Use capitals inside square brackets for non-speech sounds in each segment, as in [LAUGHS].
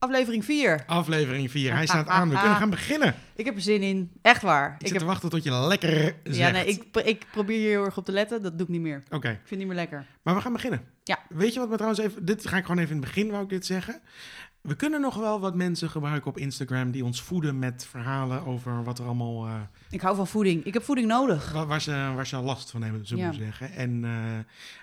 Aflevering 4. Aflevering 4. Hij staat aan. We kunnen gaan beginnen. Ik heb er zin in. Echt waar. Ik, zit heb... te wachten tot je lekker zegt. Ja, nee, ik, ik probeer hier heel erg op te letten. Dat doe ik niet meer. Oké, Ik vind het niet meer lekker. maar we gaan beginnen. Ja. Weet je wat we trouwens even... Dit ga ik gewoon even in het begin, wou ik dit zeggen. We kunnen nog wel wat mensen gebruiken op Instagram... die ons voeden met verhalen over wat er allemaal... eh, Ik hou van voeding. Ik heb voeding nodig. Waar, waar ze, waar ze last van hebben, zullen we Ja. zeggen. En eh,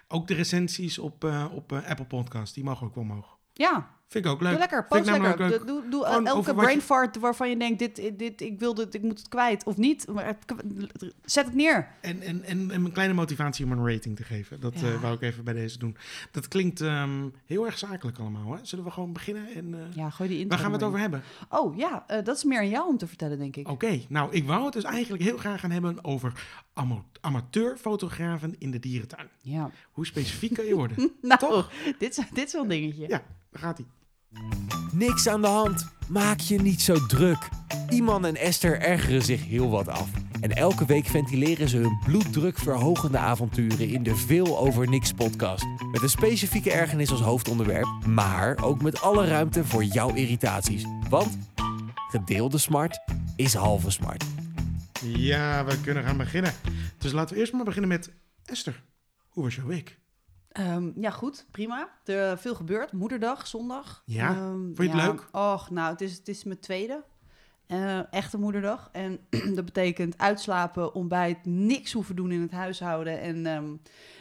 ook de recensies op, eh, op Apple Podcast, die mogen ook wel omhoog. Ja, Vind ik ook leuk. doe lekker. Post lekker. leuk. Doe, doe, doe Gewoon elke je- brain fart waarvan je denkt, dit, dit, ik wil dit, ik moet het kwijt. Of niet. Maar het- zet het neer. En, en, en, en een kleine motivatie om een rating te geven. Dat Ja. eh, wou ik even bij deze doen. Dat klinkt ehm, heel erg zakelijk allemaal. Hè? Zullen we gewoon beginnen? En, eh, Ja, gooi die waar gaan we het over hebben? Oh ja, eh, dat is meer aan jou om te vertellen, denk ik. Oké, nou, ik wou het dus eigenlijk heel graag gaan hebben over ama- amateurfotografen in de dierentuin. Ja. Hoe specifiek kan je worden? [LAUGHS] Nou, Toch? dit is, dit is wel een dingetje. Ja, daar gaat hij. Niks aan de hand. Maak je niet zo druk. Iman en Esther ergeren zich heel wat af. En elke week ventileren ze hun bloeddrukverhogende avonturen in de Veel Over Niks podcast. Met een specifieke ergernis als hoofdonderwerp, maar ook met alle ruimte voor jouw irritaties. Want gedeelde smart is halve smart. Ja, we kunnen gaan beginnen. Dus laten we eerst maar beginnen met Esther. Hoe was jouw week? Ehm, ja, goed, prima. Er veel gebeurd. Moederdag, zondag. Ja? Ehm, Vond je het ja, leuk? Och, nou, het is, het is mijn tweede. eh, echte moederdag. En [CLEARS THROAT] dat betekent uitslapen, ontbijt, niks hoeven doen in het huishouden. En, ehm,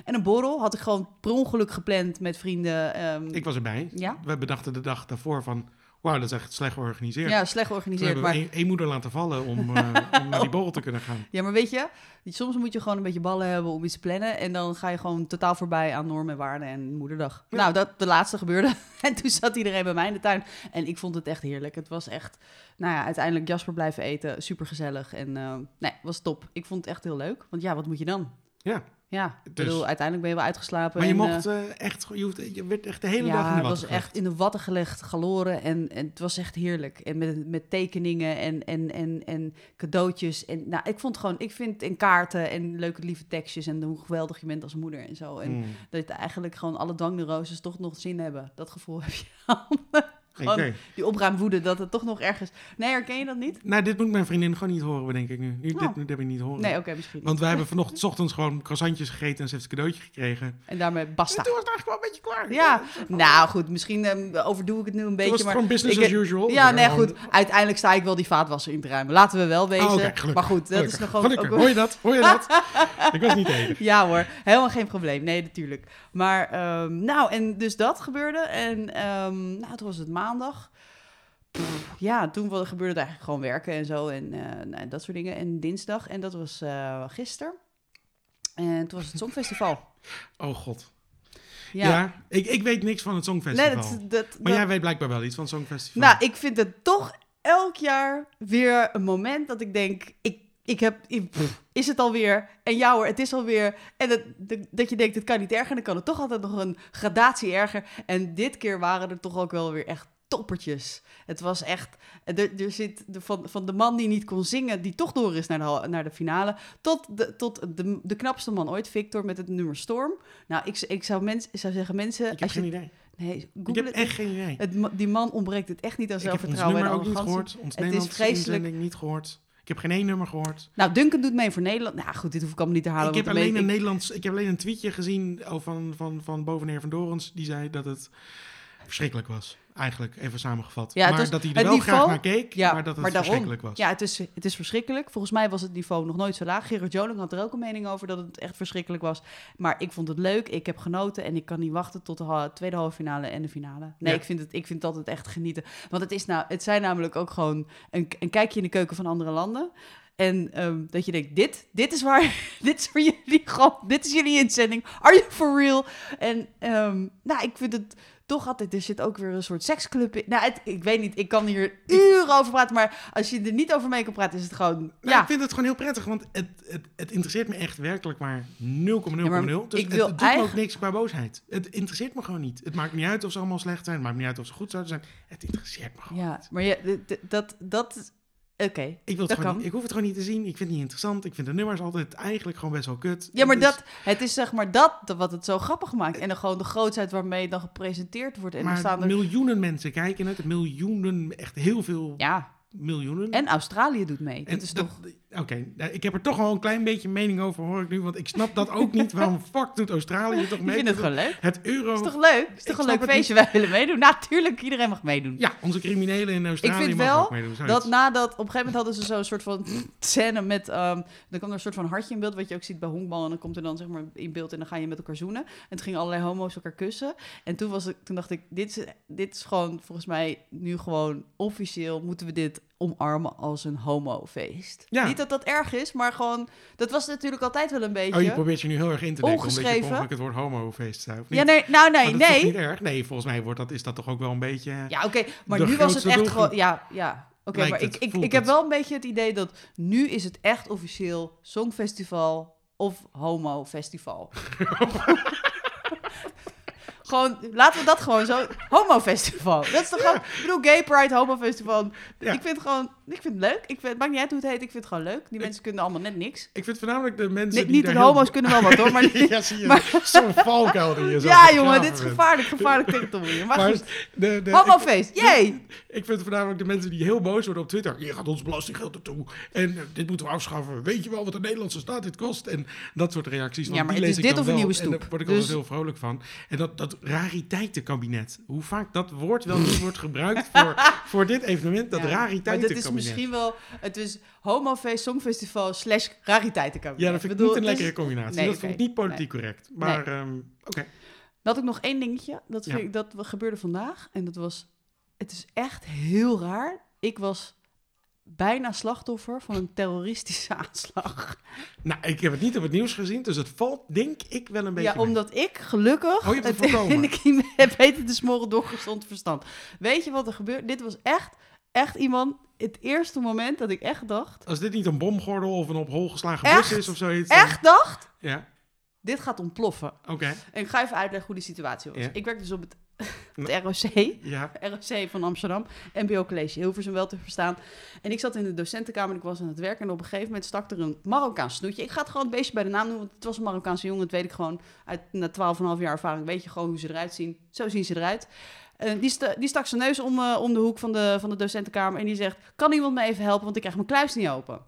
en een borrel had ik gewoon per ongeluk gepland met vrienden. Ik was erbij. Ja? We bedachten de dag daarvoor van... Wauw, dat is echt slecht georganiseerd. Ja, slecht georganiseerd. Maar, één, moeder laten vallen om, [LAUGHS] eh, om naar die borrel te kunnen gaan. ja, maar weet je, soms moet je gewoon een beetje ballen hebben om iets te plannen. En dan ga je gewoon totaal voorbij aan normen en waarden en moederdag. Ja. Nou, dat de laatste gebeurde. [LAUGHS] En toen zat iedereen bij mij in de tuin. En ik vond het echt heerlijk. Het was echt, nou ja, uiteindelijk Jasper blijven eten. Super gezellig. En eh, nee, was top. Ik vond het echt heel leuk. Want ja, wat moet je dan? Ja, Ja, Dus- bedoel, uiteindelijk ben je wel uitgeslapen. maar je en, eh, mocht eh, echt... Je, hoeft, je werd echt de hele dag in de het watten was echt in de watten gelegd, galoren. En, en het was echt heerlijk. En met, met tekeningen en, en, en, en cadeautjes. En nou, ik vond gewoon, ik vind en kaarten en leuke lieve tekstjes. En hoe geweldig je bent als moeder en zo. En Mm, dat eigenlijk gewoon alle dwangneuroses toch nog zin hebben. Dat gevoel heb je. [LAUGHS] oké. Gewoon die opruimwoede, dat het toch nog ergens... Nee, herken je dat niet? Nou, dit moet mijn vriendin gewoon niet horen, denk ik nu. nu Oh. Dit, dit heb ik niet horen. Nee, oké, misschien niet. Want wij hebben [LAUGHS] vanochtend 's ochtends gewoon croissantjes gegeten en ze heeft een cadeautje gekregen. En daarmee basta. En toen was het eigenlijk wel een beetje klaar. Ja, nou goed, misschien ehm, overdoe ik het nu een beetje, was het maar... gewoon business ik- as usual. Ja, nee, Gewoon- goed. Uiteindelijk sta ik wel die vaatwasser in te ruimen. Laten we wel wezen. Oh, maar goed, dat Gelukkig. is nog gewoon... Gelukkig. ook- Hoor je dat? Hoor je dat? [LAUGHS] ik was niet tegen. Ja hoor, helemaal geen probleem. Nee, natuurlijk. Maar, ehm, nou, en dus dat gebeurde. En, ehm, nou, toen was het maandag. Pff, ja, toen gebeurde het eigenlijk gewoon werken en zo. En eh, nou, dat soort dingen. En dinsdag, en dat was eh gisteren. En toen was het Songfestival. [LAUGHS] Oh god. Ja, Ja, ik, ik weet niks van het Songfestival. nee, dat, dat, maar dat- jij weet blijkbaar wel iets van het Songfestival. Nou, ik vind het toch elk jaar weer een moment dat ik denk, ik, ik heb, ik- pff, is het alweer? En ja hoor, het is alweer. En dat, dat, dat je denkt, het kan niet erger, dan kan het toch altijd nog een gradatie erger. En dit keer waren er toch ook wel weer echt toppertjes. Het was echt, er, er zit de, van, van de man die niet kon zingen, die toch door is naar de, naar de finale, tot, de, tot de, de knapste man ooit, Victor, met het nummer Storm. Nou, ik, ik, zou, mens, ik zou zeggen, mensen... ik heb als je, geen idee. Nee, Ik heb echt geen idee. Het, die man ontbreekt het echt niet aan Ik heb ons zelfvertrouwen nummer en ook niet gehoord. Ons Het is vreselijk. niet gehoord. Ik heb geen één nummer gehoord. Nou, Duncan doet mee voor Nederland. Nou goed, dit hoef ik allemaal niet te halen. ik, heb alleen een ik- Nederlands, ik heb alleen een tweetje gezien oh, van, van, van bovenheer Van Dorens. Die zei dat het verschrikkelijk was. Eigenlijk, even samengevat. Ja, het maar was- dat hij er het wel niveau- graag naar keek, Ja, maar dat het maar daarom. verschrikkelijk was. Ja, het is, het is verschrikkelijk. Volgens mij was het niveau nog nooit zo laag. Gerard Joling had er ook een mening over dat het echt verschrikkelijk was. Maar ik vond het leuk, ik heb genoten en ik kan niet wachten tot de tweede halve finale en de finale. Nee, Ja. ik, vind het, ik vind het altijd echt genieten. Want het, is nou, het zijn namelijk ook gewoon een, een kijkje in de keuken van andere landen. En ehm, dat je denkt, dit, dit is waar, [LAUGHS] dit is voor jullie, gewoon, dit is jullie inzending. Are you for real? En ehm, nou, ik vind het toch altijd, er zit ook weer een soort seksclub in. Nou, het- ik weet niet, ik kan hier uren over praten, maar als je er niet over mee kan praten, is het gewoon, Nou, ja. Ik vind het gewoon heel prettig, want het, het, het interesseert me echt werkelijk maar 0,0,0. Ja, maar dus ik het, doet me ook eigen- niks qua boosheid. Het interesseert me gewoon niet. Het maakt niet uit of ze allemaal slecht zijn. Het maakt niet uit of ze goed zouden zijn. Het interesseert me gewoon Ja, niet. maar ja, d- dat, dat Oké. Ik, wil het Dat gewoon kan. niet, ik hoef het gewoon niet te zien. Ik vind het niet interessant. Ik vind de nummers altijd eigenlijk gewoon best wel kut. Ja, maar Dus- dat, het is zeg maar dat wat het zo grappig maakt. En dan gewoon de grootheid waarmee het dan gepresenteerd wordt. En dan maar staan er... miljoenen mensen kijken het. Miljoenen, echt heel veel Ja, miljoenen. en Australië doet mee. En dat is dat- toch... Oké, nou, ik heb er toch wel een klein beetje mening over, hoor ik nu. Want ik snap dat ook niet. Waarom [LAUGHS] fuck doet Australië toch Ik mee? vind het gewoon leuk. Het euro... Is toch leuk? Is Ik toch een leuk feestje? Wij willen meedoen. Natuurlijk, iedereen mag meedoen. Ja, onze criminelen in Australië vind mogen wel meedoen. Dat nadat, op een gegeven moment hadden ze zo'n soort van scène met, ehm dan kwam er een soort van hartje in beeld, wat je ook ziet bij honkbal. En dan komt er dan zeg maar in beeld en dan ga je met elkaar zoenen. En toen gingen allerlei homo's elkaar kussen. En toen, was het, toen dacht ik, dit is, dit is gewoon volgens mij nu gewoon officieel moeten we dit omarmen als een homofeest. Ja. Niet dat dat erg is, maar gewoon, dat was natuurlijk altijd wel een beetje. Oh, je probeert je nu heel erg in te denken, omdat je Ongeschreven. het woord homofeest zei, of niet? ja, nee, nou nee, dat is nee. niet erg? Nee, volgens mij wordt dat, is dat toch ook wel een beetje... Ja, oké, maar nu was het echt gewoon, ja, ja. Oké, maar het, ik, ik, ik heb wel een beetje het idee dat nu is het echt officieel Songfestival of Homo Festival. [LAUGHS] [LAUGHS] gewoon, laten we dat gewoon zo, Homo Festival. Dat is toch gewoon, ik bedoel, Gay Pride, Homo Festival. Ik vind het gewoon, ik vind het leuk. Ik vind, het maakt niet uit hoe het heet, ik vind het gewoon leuk. Die mensen kunnen allemaal net niks. Ik vind voornamelijk de mensen die niet de heel- homo's kunnen wel wat hoor, maar... [LAUGHS] ja, zie je. maar- Zo'n valkuil die je [LAUGHS] zo ja jongen, dit is gevaarlijk, gevaarlijk territorium. Maar, Maar goed, de, de, Homofeest, ik, yay! ik vind voornamelijk de mensen die heel boos worden op Twitter. Je gaat ons belastinggeld ertoe. En eh, dit moeten we afschaffen. Weet je wel wat de Nederlandse staat dit kost? En dat soort reacties. Want Ja, maar die lees is ik dit of een nieuwe En daar stoep. word ik Dus- altijd heel vrolijk van. En dat, dat rariteitenkabinet. Hoe vaak dat woord wel niet wordt gebruikt voor, [LAUGHS] voor dit evenement. Dat Maar rariteitenkabinet. Misschien wel... Het is Homofeest Songfestival slash rariteitenkabinet. Ja, dat vind ik bedoel, niet een is- lekkere combinatie. Nee, dat vind ik niet politiek correct. Maar ehm, oké. Dan had ik nog één dingetje. Dat, vind Ja. ik, dat gebeurde vandaag. En dat was... Het is echt heel raar. Ik was bijna slachtoffer van een terroristische [LAUGHS] aanslag. Nou, ik heb het niet op het nieuws gezien, dus het valt denk ik wel een beetje Ja, mee. omdat ik gelukkig... Oh, je hebt het [LAUGHS] het in de kiem heb weten te smoren door gezond verstand. Weet je wat er gebeurt? Dit was echt, echt iemand... Het eerste moment dat ik echt dacht... Als dit niet een bomgordel of een op hol geslagen bus is of zoiets. dan- Echt dacht... Ja, Dit gaat ontploffen. oké. En ik ga even uitleggen hoe die situatie was. Ja. Ik werk dus op het, [LAUGHS] het ROC, Ja, ROC van Amsterdam, MBO College, Hilversum wel te verstaan. En ik zat in de docentenkamer en ik was aan het werken en op een gegeven moment stak er een Marokkaans snoetje. Ik ga het gewoon een beetje bij de naam noemen, want het was een Marokkaanse jongen, dat weet ik gewoon. Uit, na 12,5 jaar ervaring weet je gewoon hoe ze eruit zien. Zo zien ze eruit. Eh, die, die stak zijn neus om, eh, om de hoek van de, van de docentenkamer en die zegt, kan iemand me even helpen, want ik krijg mijn kluis niet open.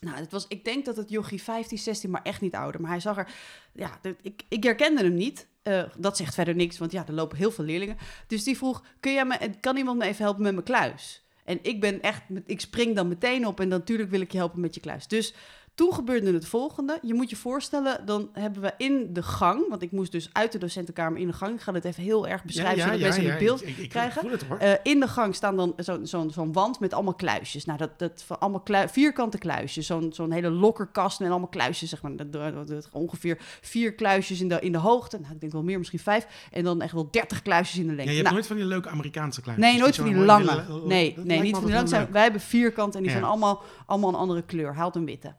Nou, was, ik denk dat het jochie 15, 16, maar echt niet ouder. Maar hij zag er, ja, ik, ik herkende hem niet. Eh, dat zegt verder niks, want ja, er lopen heel veel leerlingen. Dus die vroeg, Kun jij me, kan iemand me even helpen met mijn kluis? En ik ben echt, ik spring dan meteen op en natuurlijk wil ik je helpen met je kluis. Dus toen gebeurde het volgende. Je moet je voorstellen, dan hebben we in de gang, want ik moest dus uit de docentenkamer in de gang. Ik ga het even heel erg beschrijven, zodat mensen een beeld Ik, ik, ik krijgen. het eh, in de gang staan dan zo'n zo'n zo'n wand met allemaal kluisjes. Nou, dat, dat van allemaal klui- vierkante kluisjes. Zo'n zo'n hele lokkerkast met allemaal kluisjes, zeg maar. Dat, dat, dat- ongeveer vier kluisjes in de, in de hoogte. Nou, ik denk wel meer, misschien vijf. En dan echt wel dertig kluisjes in de ja, lengte. je hebt Nou, nooit van die leuke Amerikaanse kluisjes. nee, nooit van die lange. Nee, nee, niet van die lange. wij hebben vierkant en die Ja. zijn allemaal, allemaal een andere kleur. Haalt een witte.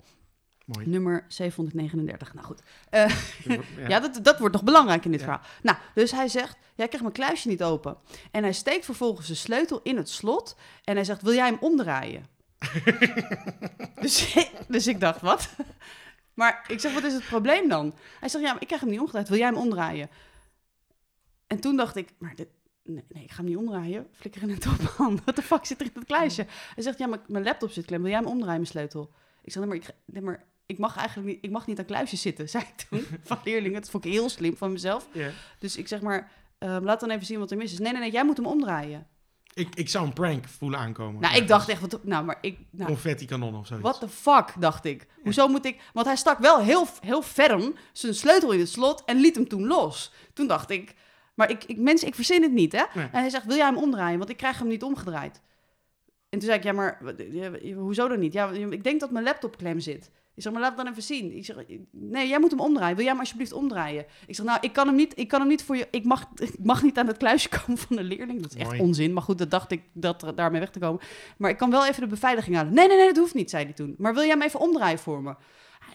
Mooi. Nummer 739. Nou goed. Eh, [LAUGHS] Ja. ja, dat, dat wordt nog belangrijk in dit Ja. verhaal. Nou, dus hij zegt, ja, ik krijg mijn kluisje niet open. En hij steekt vervolgens de sleutel in het slot. En hij zegt, wil jij hem omdraaien? [LAUGHS] dus, dus ik dacht, wat? [LAUGHS] Maar ik zeg, wat is het probleem dan? Hij zegt, ja, maar ik krijg hem niet omgedraaid. Wil jij hem omdraaien? En toen dacht ik, maar dit, nee, nee, ik ga hem niet omdraaien. Flikker in het op, man. Wat de fuck zit er in dat kluisje? Hij zegt, ja, maar mijn laptop zit klem. Wil jij hem omdraaien, mijn sleutel? Ik zeg, nee, maar ik, nee, maar ik mag eigenlijk niet, ik mag niet aan kluisjes zitten, [LAUGHS] zei ik toen. Van leerlingen. Dat vond ik heel slim van mezelf. Dus ik zeg maar, ehm, laat dan even zien wat er mis is. Nee, nee, nee, jij moet hem omdraaien. Ik, ik zou een prank voelen aankomen. Nou, ik dacht echt, wat, nou, maar ik, nou, Confetti kanon of zoiets. what the fuck, dacht ik. Hoezo moet ik, want hij stak wel heel, heel ferm zijn sleutel in het slot en liet hem toen los. Toen dacht ik, maar ik, ik mensen, ik verzin het niet, hè. Nee. En hij zegt, wil jij hem omdraaien? Want ik krijg hem niet omgedraaid. En toen zei ik, ja, maar hoezo dan niet? Ja, ik denk dat mijn laptop klem zit. Ik zeg, maar laat het dan even zien. Ik zeg, nee, jij moet hem omdraaien. Wil jij hem alsjeblieft omdraaien? Ik zeg, nou, ik kan hem niet, ik kan hem niet voor je... Ik mag, [LAUGHS] ik mag niet aan het kluisje [LAUGHS] komen van de leerling. Dat is echt Mooi. onzin. Maar goed, dat dacht ik, dat daarmee weg te komen. Maar ik kan wel even de beveiliging halen. Nee, nee, nee, dat hoeft niet, zei hij toen. Maar wil jij hem even omdraaien voor me?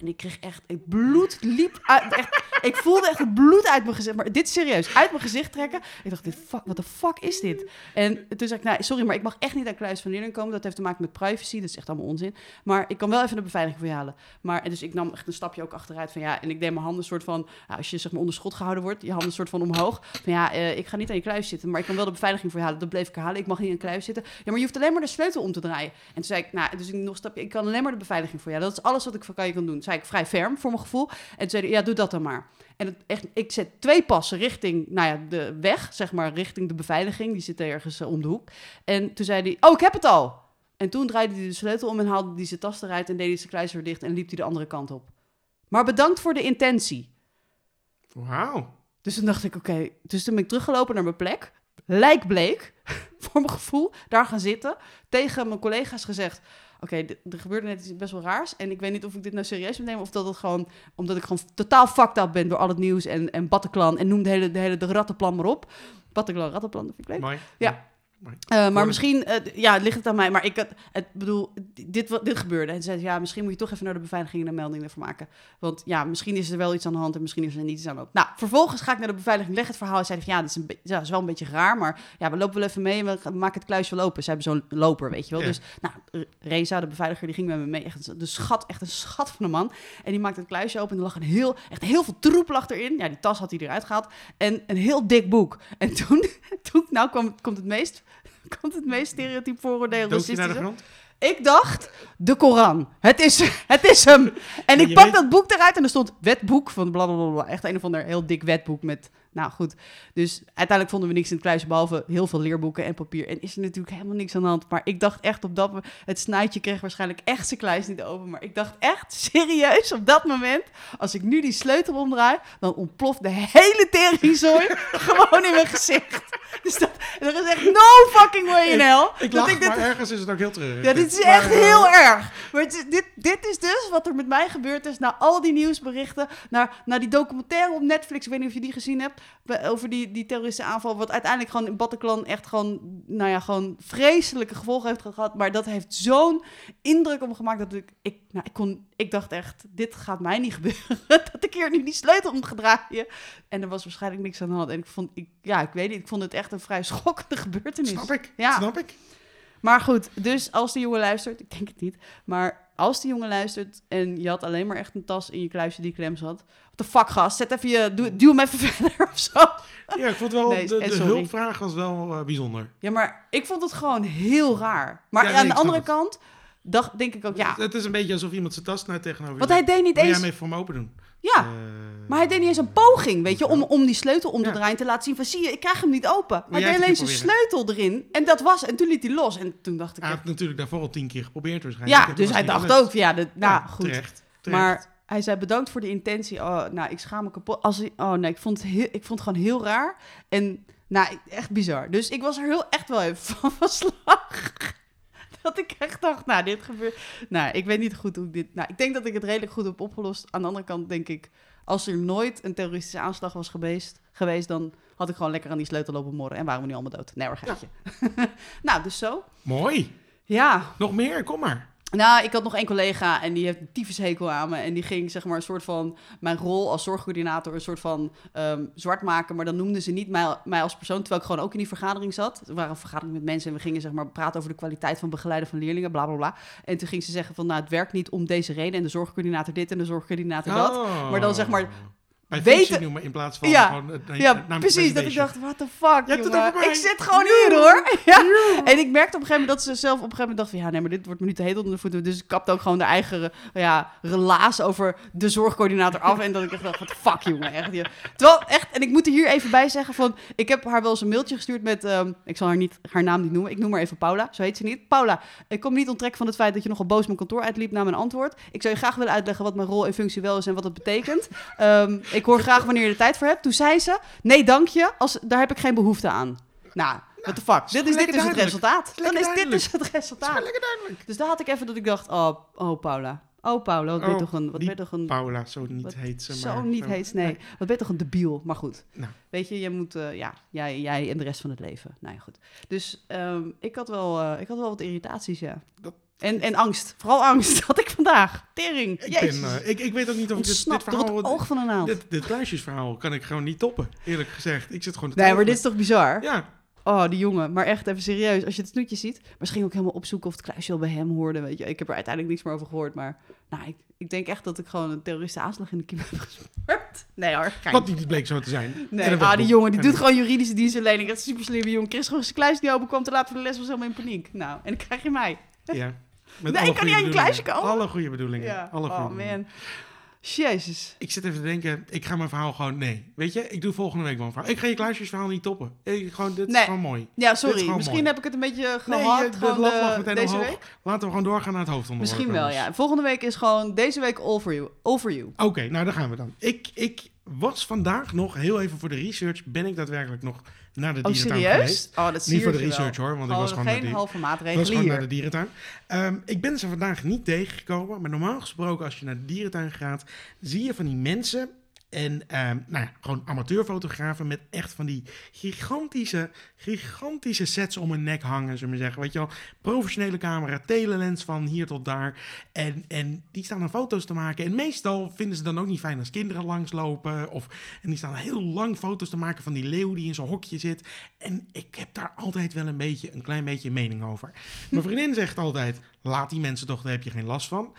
En ik kreeg echt, het bloed liep uit, echt, ik voelde echt het bloed uit mijn gezicht. Maar dit serieus, uit mijn gezicht trekken. Ik dacht, dit fuck, wat de fuck is dit? En toen zei ik, nou, sorry, maar ik mag echt niet aan kluis van leerling komen. Dat heeft te maken met privacy, dat is echt allemaal onzin. Maar ik kan wel even de beveiliging voor je halen. Maar, en dus ik nam echt een stapje ook achteruit van, ja, en ik deed mijn handen soort van, ja, als je zeg maar onder schot gehouden wordt, je handen soort van omhoog. Van ja, eh, ik ga niet aan je kluis zitten, maar ik kan wel de beveiliging voor je halen. Dat bleef ik herhalen, ik mag niet aan kluis zitten. Ja, maar je hoeft alleen maar de sleutel om te draaien. En toen zei ik, nou, dus ik nog stapje, ik kan alleen maar de beveiliging voor je halen. Dat is alles wat ik voor kan je kan doen. Zei ik vrij ferm voor mijn gevoel. En toen zei hij, ja, doe dat dan maar. En het, echt, ik zet twee passen richting nou ja, de weg, zeg maar, richting de beveiliging. Die zit ergens eh, om de hoek. En toen zei hij, oh, ik heb het al. En toen draaide hij de sleutel om en haalde hij zijn tas eruit... en deed hij zijn kluis weer dicht en liep hij de andere kant op. Maar bedankt voor de intentie. Wauw. Dus toen dacht ik, oké. Dus toen ben ik teruggelopen naar mijn plek. Lijkbleek, [LAUGHS] voor mijn gevoel, daar gaan zitten. Tegen mijn collega's gezegd... Oké, d- er gebeurde net iets best wel raars. En ik weet niet of ik dit nou serieus moet nemen... of dat het gewoon... omdat ik gewoon totaal fucked up ben door al het nieuws... en, en Bataclan en noem de hele, de hele de rattenplan maar op. Bataclan, rattenplan, dat vind ik leuk. Mooi. Ja. Eh, maar Hoor. misschien, eh, ja, ligt het aan mij. Maar ik had, het bedoel, dit, wat- dit gebeurde. En ze zei, ja, misschien moet je toch even naar de beveiliging en een melding ervoor maken. Want ja, misschien is er wel iets aan de hand en misschien is er niets aan de hand. Nou, vervolgens ga ik naar de beveiliging, leg het verhaal. En zei van, ja, dit is, een ja, is wel een beetje raar, maar ja, we lopen wel even mee en we maken het kluisje wel open. Ze hebben zo'n loper, weet je wel. Ja. Dus, nou, Reza, de beveiliger, die ging met me mee. Echt een- de schat, echt een schat van een man. En die maakte het kluisje open en er lag een heel, echt heel veel troep lag erin. Ja, die tas had hij eruit gehaald. En een heel dik boek. En toen, [LAUGHS] toen nou kwam, komt het meest [LAUGHS] komt het meest stereotyp vooroordeel naar de grond? Ik dacht, de Koran. Het is, [LAUGHS] het is hem. En ik pak dat boek eruit en er stond wetboek van blablabla. Echt een of ander heel dik wetboek met... Nou goed, dus uiteindelijk vonden we niks in het kluisje... behalve heel veel leerboeken en papier. En is er natuurlijk helemaal niks aan de hand. Maar ik dacht echt op dat... mo- Het snuitje kreeg waarschijnlijk echt zijn kluis niet open. Maar ik dacht echt serieus op dat moment... als ik nu die sleutel omdraai... dan ontploft de hele teringzooi [LAUGHS] gewoon in mijn gezicht. Dus dat, er is echt no fucking way in hell... Ik lach, ik dit maar ergens is het ook heel terug. ja, dit is Maar, echt eh, heel erg. Maar het is- dit, dit is dus wat er met mij gebeurd is. Na al die nieuwsberichten. Naar, naar die documentaire op Netflix. Ik weet niet of je die gezien hebt. Over die, die terroristische aanval. Wat uiteindelijk gewoon in Bataclan echt gewoon. Nou ja, gewoon vreselijke gevolgen heeft gehad. Maar dat heeft zo'n indruk op me gemaakt. Dat ik. Ik, nou, ik, kon, ik dacht echt. Dit gaat mij niet gebeuren. [LAUGHS] dat ik hier nu die sleutel om ga draaien. En er was waarschijnlijk niks aan de hand. En ik vond. Ik, ja, ik weet niet. Ik vond het echt een vrij [LAUGHS] schokkende gebeurtenis. Snap ik. Ja. Snap ik. Maar goed, dus als die jongen luistert, ik denk het niet, maar als die jongen luistert en je had alleen maar echt een tas in je kluisje die klem zat, wat de fuck gast, zet even je, duw, duw hem even [LAUGHS] verder of zo. Ja, ik vond wel, Nee, de, en de hulpvraag was wel eh, bijzonder. Ja, maar ik vond het gewoon heel raar. Maar Ja, nee, aan de andere kant dacht, denk ik ook, ja, Het is een beetje alsof iemand zijn tas nou tegenover want hij deed niet Wil jij eens, hem even voor me open doen? Ja, Eh, maar hij deed niet eens een poging, weet je, om, om die sleutel om te Ja. draaien en te laten zien van, zie je, ik krijg hem niet open. Hij jij deed alleen een zijn sleutel erin en dat was, en toen liet hij los. En toen dacht ik, Hij echt, had natuurlijk daarvoor al tien keer geprobeerd waarschijnlijk. ja, dus hij dacht ook, ja, nou, Ja, goed. Terecht, terecht. Maar hij zei bedankt voor de intentie. Oh, nou, ik schaam me kapot. Als hij, oh nee, ik vond, het heel, ik vond het gewoon heel raar. En nou, echt bizar. Dus ik was er heel echt wel even van [LAUGHS] van slag. Dat ik echt dacht, nou, dit gebeurt. Nou, ik weet niet goed hoe ik dit. Nou, ik denk dat ik het redelijk goed heb opgelost. Aan de andere kant denk ik, als er nooit een terroristische aanslag was geweest, geweest dan had ik gewoon lekker aan die sleutel lopen morren. En waren we nu allemaal dood. Nee, hoor, geitje. [LAUGHS] nou, dus zo. Mooi. Ja, Nog meer? Kom maar. Nou, ik had nog één collega en die heeft een tyfushekel aan me. En die ging zeg maar een soort van mijn rol als zorgcoördinator een soort van ehm, zwart maken. Maar dan noemden ze niet mij, mij als persoon, terwijl ik gewoon ook in die vergadering zat. Er waren een vergadering met mensen en we gingen zeg maar praten over de kwaliteit van begeleiden van leerlingen, bla bla bla. En toen ging ze zeggen van nou, het werkt niet om deze reden. En de zorgcoördinator dit en de zorgcoördinator dat. Oh. Maar dan zeg maar Bij weten- noemen in plaats van Ja. gewoon... het- Ja, precies. Dat ik dacht, what the fuck, Je hebt het jongen. over mij. Ik zit gewoon hier, hoor. [LAUGHS] Ja. En ik merkte op een gegeven moment dat ze zelf op een gegeven moment dacht van... ja, nee, maar dit wordt me nu te heet onder de voeten. Dus ik kapte ook gewoon de eigen ja, relaas over de zorgcoördinator af. En dat ik echt dacht, the fuck, jongen. Echt, ja. Terwijl, echt, en ik moet er hier even bij zeggen van... ik heb haar wel eens een mailtje gestuurd met... ehm, ik zal haar, niet, haar naam niet noemen. Ik noem maar even Paula. Zo heet ze niet. Paula, ik kom niet onttrekken van het feit dat je nogal boos mijn kantoor uitliep na mijn antwoord. Ik zou je graag willen uitleggen wat mijn rol en functie wel is en wat het betekent. Ehm, ik hoor graag wanneer je er tijd voor hebt. Toen zei ze, nee dank je, als, daar heb ik geen behoefte aan. Nou, what the fuck. Dit is, dit is het resultaat. Dan is dit dus het Dat is resultaat. lekker duidelijk. Dus daar had ik even dat ik dacht, oh, oh Paula. Oh Paula, wat ben je Oh, toch een... Wat ben niet je toch een Paula, zo niet heet ze. zo maar niet zo- heet, nee. Wat ben je toch een debiel. Maar goed, Nou. weet je, je moet, eh, ja, jij, jij en de rest van het leven. Nou ja, goed. Dus ehm, ik, had wel, eh, ik had wel wat irritaties, ja. En, en angst. Vooral angst [LAUGHS] had ik vandaag. Tering. Ik, ben, eh, ik, ik weet ook niet of ik dit, dit verhaal... het oog van een naald. Dit, dit kluisjesverhaal kan ik gewoon niet toppen, eerlijk gezegd. Ik zit gewoon te Nee, maar dit is toch bizar? Ja, Oh, die jongen. Maar echt even serieus. Als je het snoetje ziet. Misschien ook helemaal opzoeken of het kluisje al bij hem hoorde. Weet je. Ik heb er uiteindelijk niks meer over gehoord. Maar nou, ik, ik denk echt dat ik gewoon een terroristen aanslag in de kiem heb [LAUGHS] gespeurd. Nee hoor. gein. wat niet bleek zo te zijn. Nee, ah, die jongen die En doet gewoon juridische dienstverlening. Dat is super slimme jongen. Chris gewoon zijn kluis niet open kwam te laat voor de les was helemaal in paniek. Nou, en dan krijg je mij. Ja. Met Nee, ik kan niet aan je kluisje komen. Alle goede bedoelingen. Ja. Alle goede Oh bedoelingen. man. Jezus. Ik zit even te denken, ik ga mijn verhaal gewoon... Nee, weet je, ik doe volgende week wel een verhaal. Ik ga je kluisjesverhaal niet toppen. Ik, gewoon, dit Nee. is gewoon mooi. Ja, sorry. Misschien mooi. heb ik het een beetje Nee, gehad. de lat de- lag meteen deze omhoog. week. Laten we gewoon doorgaan naar het hoofdonderwerp. Misschien wel, ja. Volgende week is gewoon deze week all for you. All for you. Oké, nou daar gaan we dan. Ik, ik was vandaag nog, heel even voor de research, ben ik daadwerkelijk nog naar de Oh, dierentuin serieus? geweest. Oh, dat Niet voor de research wel. hoor, want ik was gewoon naar geen die- halve was maatregelen gewoon naar de dierentuin. Ehm, ik ben ze vandaag niet tegengekomen, maar normaal gesproken als je naar de dierentuin gaat, zie je van die mensen en ehm, nou ja, gewoon amateurfotografen met echt van die gigantische, gigantische sets om hun nek hangen, zullen we zeggen. Weet je wel, professionele camera, telelens van hier tot daar. En, en die staan dan foto's te maken. En meestal vinden ze dan ook niet fijn als kinderen langslopen. Of, en die staan heel lang foto's te maken van die leeuw die in zo'n hokje zit. En ik heb daar altijd wel een beetje, een klein beetje mening over. Mijn [LAUGHS] vriendin zegt altijd, laat die mensen toch, daar heb je geen last van.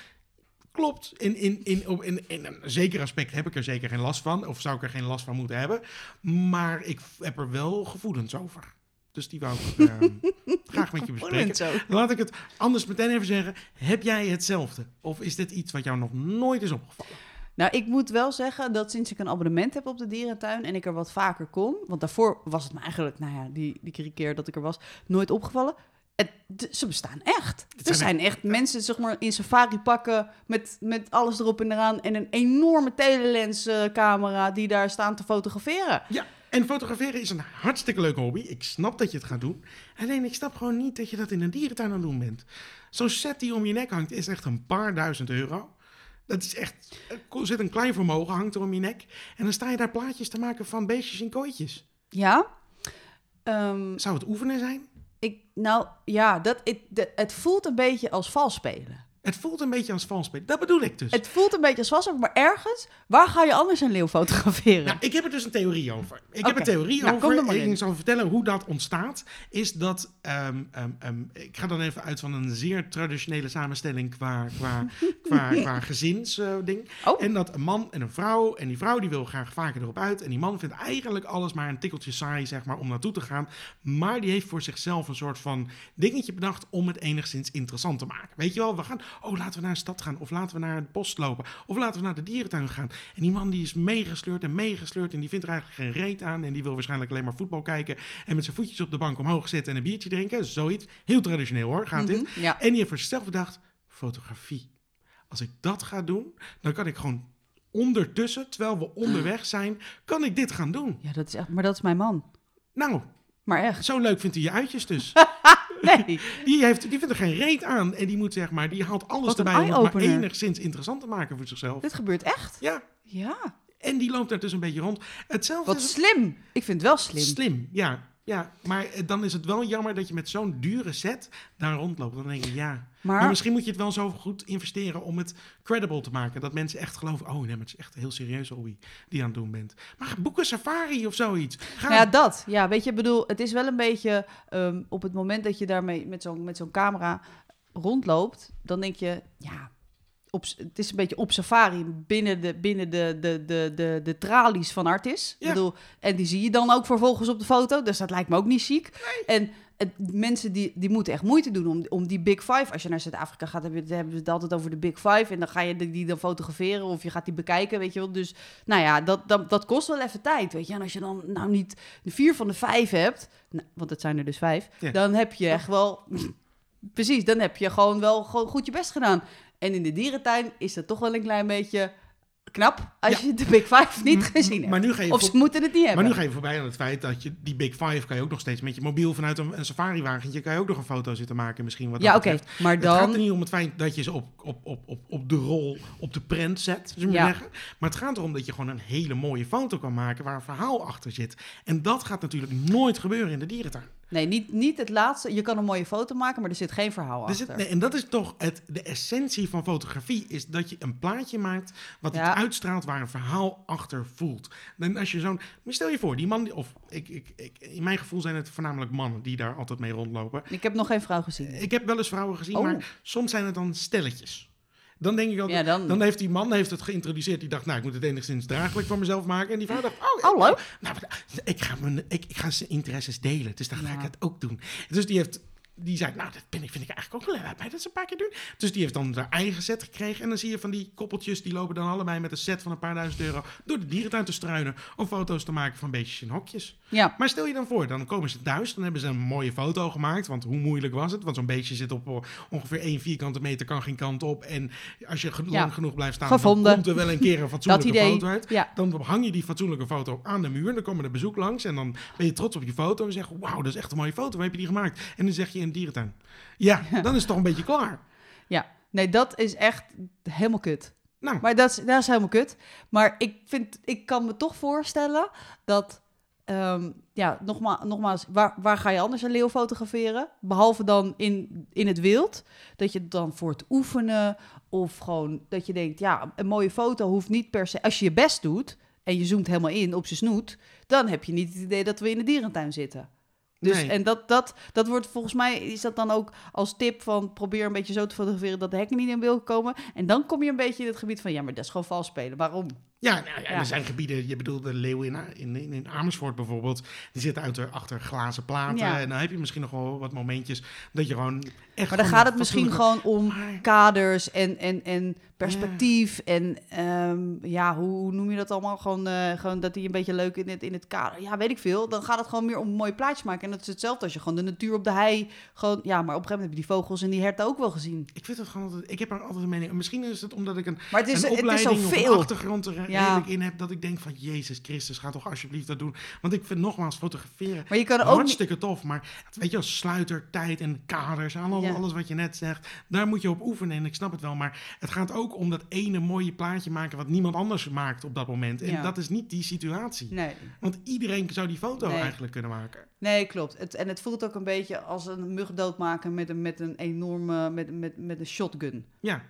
Klopt, in, in, in, op- in, in een zeker aspect heb ik er zeker geen last van. Of zou ik er geen last van moeten hebben. Maar ik heb er wel gevoelens over. Dus die wou ik ehm, [LAUGHS] graag met je bespreken. Laat ik het anders meteen even zeggen. Heb jij hetzelfde? Of is dit iets wat jou nog nooit is opgevallen? Nou, ik moet wel zeggen dat sinds ik een abonnement heb op de dierentuin en ik er wat vaker kom, want daarvoor was het me eigenlijk, nou ja, die, die keer dat ik er was, nooit opgevallen. Het, ze bestaan echt. Het Er zijn echt mensen, zeg maar, in safari pakken met, met alles erop en eraan en een enorme telelens camera die daar staan te fotograferen. Ja, en fotograferen is een hartstikke leuke hobby. Ik snap dat je het gaat doen. Alleen ik snap gewoon niet dat je dat in een dierentuin aan het doen bent. Zo'n set die om je nek hangt is echt een paar duizend euro. Dat is echt... Er zit een klein vermogen, hangt er om je nek. En dan sta je daar plaatjes te maken van beestjes in kooitjes. Ja. Ehm, Zou het oefenen zijn? Ik, nou ja, dat, het, het voelt een beetje als vals spelen. Het voelt een beetje als valspelen. Dat bedoel ik dus. Het voelt een beetje als vals spelen, maar ergens, waar ga je anders een leeuw fotograferen? Nou, ik heb er dus een theorie over. Ik heb een theorie Nou, kom over. er in. Ik zal vertellen hoe dat ontstaat. Is dat. ehm, ehm, ehm, ik ga dan even uit van een zeer traditionele samenstelling qua, qua, qua, [LAUGHS] qua gezinsding. Oh. En dat een man en een vrouw. En die vrouw die wil graag vaker erop uit. En die man vindt eigenlijk alles maar een tikkeltje saai, zeg maar, om naartoe te gaan. Maar die heeft voor zichzelf een soort van dingetje bedacht om het enigszins interessant te maken. Weet je wel, we gaan. Oh, laten we naar een stad gaan. Of laten we naar het bos lopen. Of laten we naar de dierentuin gaan. En die man die is meegesleurd en meegesleurd. En die vindt er eigenlijk geen reet aan. En die wil waarschijnlijk alleen maar voetbal kijken. En met zijn voetjes op de bank omhoog zitten en een biertje drinken. Zoiets. Heel traditioneel hoor, gaat dit. Mhm, Ja. En die heeft voor zichzelf bedacht, fotografie. Als ik dat ga doen, dan kan ik gewoon ondertussen, terwijl we onderweg zijn, kan ik dit gaan doen. ja, dat is echt, maar dat is mijn man. Nou, Maar echt. zo leuk vindt hij je uitjes dus. [LAUGHS] Nee. Die, heeft, die vindt er geen reet aan. En die moet zeg maar, die haalt alles erbij om het maar enigszins interessant te maken voor zichzelf. Dit gebeurt echt? Ja, Ja. en die loopt daar dus een beetje rond. Hetzelfde Wat is slim. Ik vind het wel slim. Slim, ja. Ja, maar eh, dan is het wel jammer dat je met zo'n dure set daar rondloopt. Dan denk je, ja. Maar, Maar misschien moet je het wel zo goed investeren om het credible te maken. Dat mensen echt geloven, oh nee, maar het is echt een heel serieus hobby die je aan het doen bent. Maar boek een safari of zoiets. Ga, Nou ja, dat. Ja, weet je, ik bedoel, het is wel een beetje ehm, op het moment dat je daarmee met zo'n met zo'n camera rondloopt, dan denk je, ja, op, het is een beetje op safari binnen de, binnen de, de, de, de, de tralies van Artis. Ja. Ik bedoel, en die zie je dan ook vervolgens op de foto, dus dat lijkt me ook niet chic. En het, mensen die, die moeten echt moeite doen om, om die Big Five. Als je naar Zuid-Afrika gaat, hebben we het altijd over de Big Five. En dan ga je die, die dan fotograferen of je gaat die bekijken, weet je wel. Dus nou ja, dat, dat, dat kost wel even tijd, weet je. En als je dan nou niet vier van de vijf hebt, nou, want het zijn er dus vijf, Ja. dan heb je echt wel... [LAUGHS] Precies, dan heb je gewoon wel gewoon goed je best gedaan. En in de dierentuin is dat toch wel een klein beetje knap als je de Big Five niet gezien hebt. Maar nu ga je of ze moeten het niet hebben. Maar nu ga je voorbij aan het feit dat je die Big Five kan je ook nog steeds met je mobiel vanuit een, een safari-wagentje kan je ook nog een foto zitten maken misschien wat ja, oké. Maar Het gaat dan... er niet om het feit dat je ze op, op, op, op, op de rol, op de prent zet, zullen we Ja. zeggen. Maar het gaat erom dat je gewoon een hele mooie foto kan maken waar een verhaal achter zit. En dat gaat natuurlijk nooit gebeuren in de dierentuin. Nee, niet, niet het laatste. Je kan een mooie foto maken, maar er zit geen verhaal Er achter. nee, en dat is toch het, de essentie van fotografie, is dat je een plaatje maakt wat Ja. uitstraalt waar een verhaal achter voelt. En als je zo'n, maar stel je voor, die man, of ik, ik, ik, in mijn gevoel zijn het voornamelijk mannen die daar altijd mee rondlopen. Ik heb nog geen vrouw gezien. Ik heb wel eens vrouwen gezien, Oh. maar soms zijn het dan stelletjes. Dan denk ik Ja, dan- dan heeft die man heeft het geïntroduceerd. Die dacht, nou, ik moet het enigszins draaglijk voor mezelf maken. En die vrouw dacht, oh, Oh, leuk. nou, ik ga, mijn, ik, ik ga zijn interesses delen. Dus dan ga ik het ook doen. Dus die heeft... Die zei, nou, dat ben ik, vind ik eigenlijk ook wel. Laat mij dat eens een paar keer doen. Dus die heeft dan haar eigen set gekregen. En dan zie je van die koppeltjes, die lopen dan allebei met een set van een paar duizend euro door de dierentuin te struinen. Om foto's te maken van beestjes in hokjes. Ja, Maar stel je dan voor, dan komen ze thuis, dan hebben ze een mooie foto gemaakt. Want hoe moeilijk was het? Want zo'n beestje zit op eh, ongeveer één vierkante meter, kan geen kant op. En als je Ja. lang genoeg blijft staan, Gevonden. dan komt er wel een keer een [LAUGHS] fatsoenlijke foto uit. Ja. Dan hang je die fatsoenlijke foto aan de muur. Dan komen er bezoek langs. En dan ben je trots op je foto. En zeg wauw, dat is echt een mooie foto. Waar heb je die gemaakt? En dan zeg je in dierentuin. [LAUGHS] Ja, dan is het toch een beetje klaar. ja. Nee, dat is echt helemaal kut. Nou, Maar dat is, dat is helemaal kut. Maar ik, vind, ik kan me toch voorstellen dat... ehm, ja, nogma nogmaals, waar, waar ga je anders een leeuw fotograferen? Behalve dan in, in het wild. Dat je dan voor het oefenen... of gewoon dat je denkt... ja, een mooie foto hoeft niet per se... als je je best doet en je zoomt helemaal in op zijn snoet... dan heb je niet het idee dat we in de dierentuin zitten. Dus, Nee. En dat, dat, dat wordt volgens mij, is dat dan ook als tip van probeer een beetje zo te fotograferen dat de hekken niet in beeld komen. En dan kom je een beetje in het gebied van, ja, maar dat is gewoon vals spelen. Waarom? Ja, nou ja, Ja. er zijn gebieden, je bedoelt de leeuw in, in, in, Amersfoort bijvoorbeeld, die zitten uit, achter glazen platen. Ja. En dan heb je misschien nog wel wat momentjes dat je gewoon echt... Maar dan gaat het misschien gewoon om Maar- kaders en, en, en perspectief. En ehm, ja, hoe, hoe noem je dat allemaal? Gewoon, eh, gewoon dat hij een beetje leuk in het, in het kader. Ja, weet ik veel. Dan gaat het gewoon meer om een mooi plaatje maken. En dat is hetzelfde als je gewoon de natuur op de hei. Gewoon, ja, maar op een gegeven moment heb je die vogels en die herten ook wel gezien. Ik vind het gewoon altijd, ik heb er altijd een mening. Misschien is het omdat ik een, Maar het is, een het is opleiding of een zoveel. achtergrond er. Redelijk in heb, dat ik denk van, Jezus Christus, ga toch alsjeblieft dat doen. Want ik vind nogmaals fotograferen Maar je kan ook niet... hartstikke tof, maar weet je wel, sluitertijd en kaders en alles, Ja. alles wat je net zegt, daar moet je op oefenen en ik snap het wel. Maar het gaat ook om dat ene mooie plaatje maken wat niemand anders maakt op dat moment. En Ja. dat is niet die situatie. Nee. Want iedereen zou die foto Nee. eigenlijk kunnen maken. Nee, klopt. Het, en het voelt ook een beetje als een mug doodmaken met een, met een enorme, met, met, met een shotgun. Ja.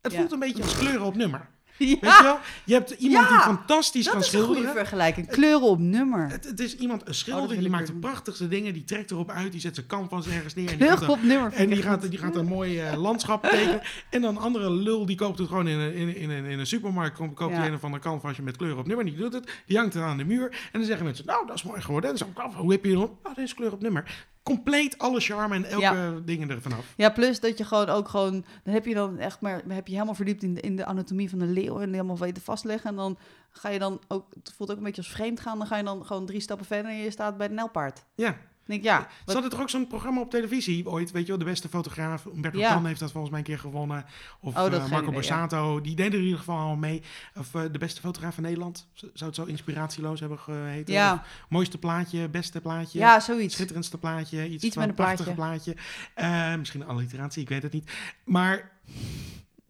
Het Ja. voelt een beetje als kleuren op nummer. Ja, Weet je wel? Je hebt iemand Ja, die fantastisch dat kan is een goede schilderen. vergelijking. Kleuren op nummer. Het, het is iemand, een Oh, dat schilder, wil die maakt de prachtigste dingen. Die trekt erop uit, die zet zijn canvas ergens neer. En die gaat, Kleuren op nummer. en die gaat, die gaat een mooi eh, landschap [LAUGHS] tekenen. En dan een andere lul, die koopt het gewoon in een, in, in, in een supermarkt. Koopt Ja. hij een of ander canvasje met kleur op nummer. Die doet het, die hangt er aan de muur. En dan zeggen mensen, nou, dat is mooi geworden. En ik, hoe heb je het dan? Oh, deze kleur op nummer. Compleet alle charme en elke Ja. dingen er vanaf. Ja, plus dat je gewoon ook gewoon... Dan heb je dan echt maar... heb je helemaal verdiept in de, in de anatomie van de leeuw... en helemaal weten vastleggen. En dan ga je dan ook... Het voelt ook een beetje als vreemd gaan. Dan ga je dan gewoon drie stappen verder... en je staat bij de nelpaard. Ja. Denk ik, ja... Ze hadden toch ook zo'n programma op televisie ooit, weet je wel, de beste fotograaf. Humberto Ja. Tan heeft dat volgens mij een keer gewonnen. Of Oh, eh, Marco ja. Borsato, die deden er in ieder geval al mee. Of eh, de beste fotograaf van Nederland. Zou het zo inspiratieloos hebben geheten? Ja, Of mooiste plaatje, beste plaatje. ja zoiets. Schitterendste plaatje, iets, Iets van met een prachtige plaatje. Eh, misschien een alliteratie, ik weet het niet. Maar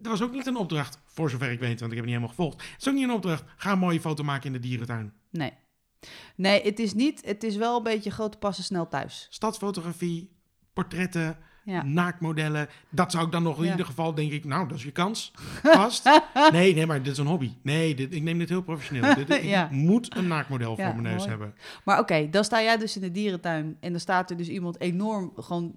er was ook niet een opdracht, voor zover ik weet, want ik heb het niet helemaal gevolgd. Het is ook niet een opdracht, ga een mooie foto maken in de dierentuin. Nee. Nee, het is niet... Het is wel een beetje grote passen snel thuis. Stadsfotografie, portretten, Ja. naakmodellen. Dat zou ik dan nog in Ja. ieder geval, denk ik, nou, dat is je kans. [LAUGHS] Vast. nee, nee, maar dit is een hobby. Nee, dit, ik neem dit heel professioneel. Dit, ik [LAUGHS] Ja. moet een naakmodel voor mijn neus mooi. hebben. Maar oké, dan sta jij dus in de dierentuin en dan staat er dus iemand enorm gewoon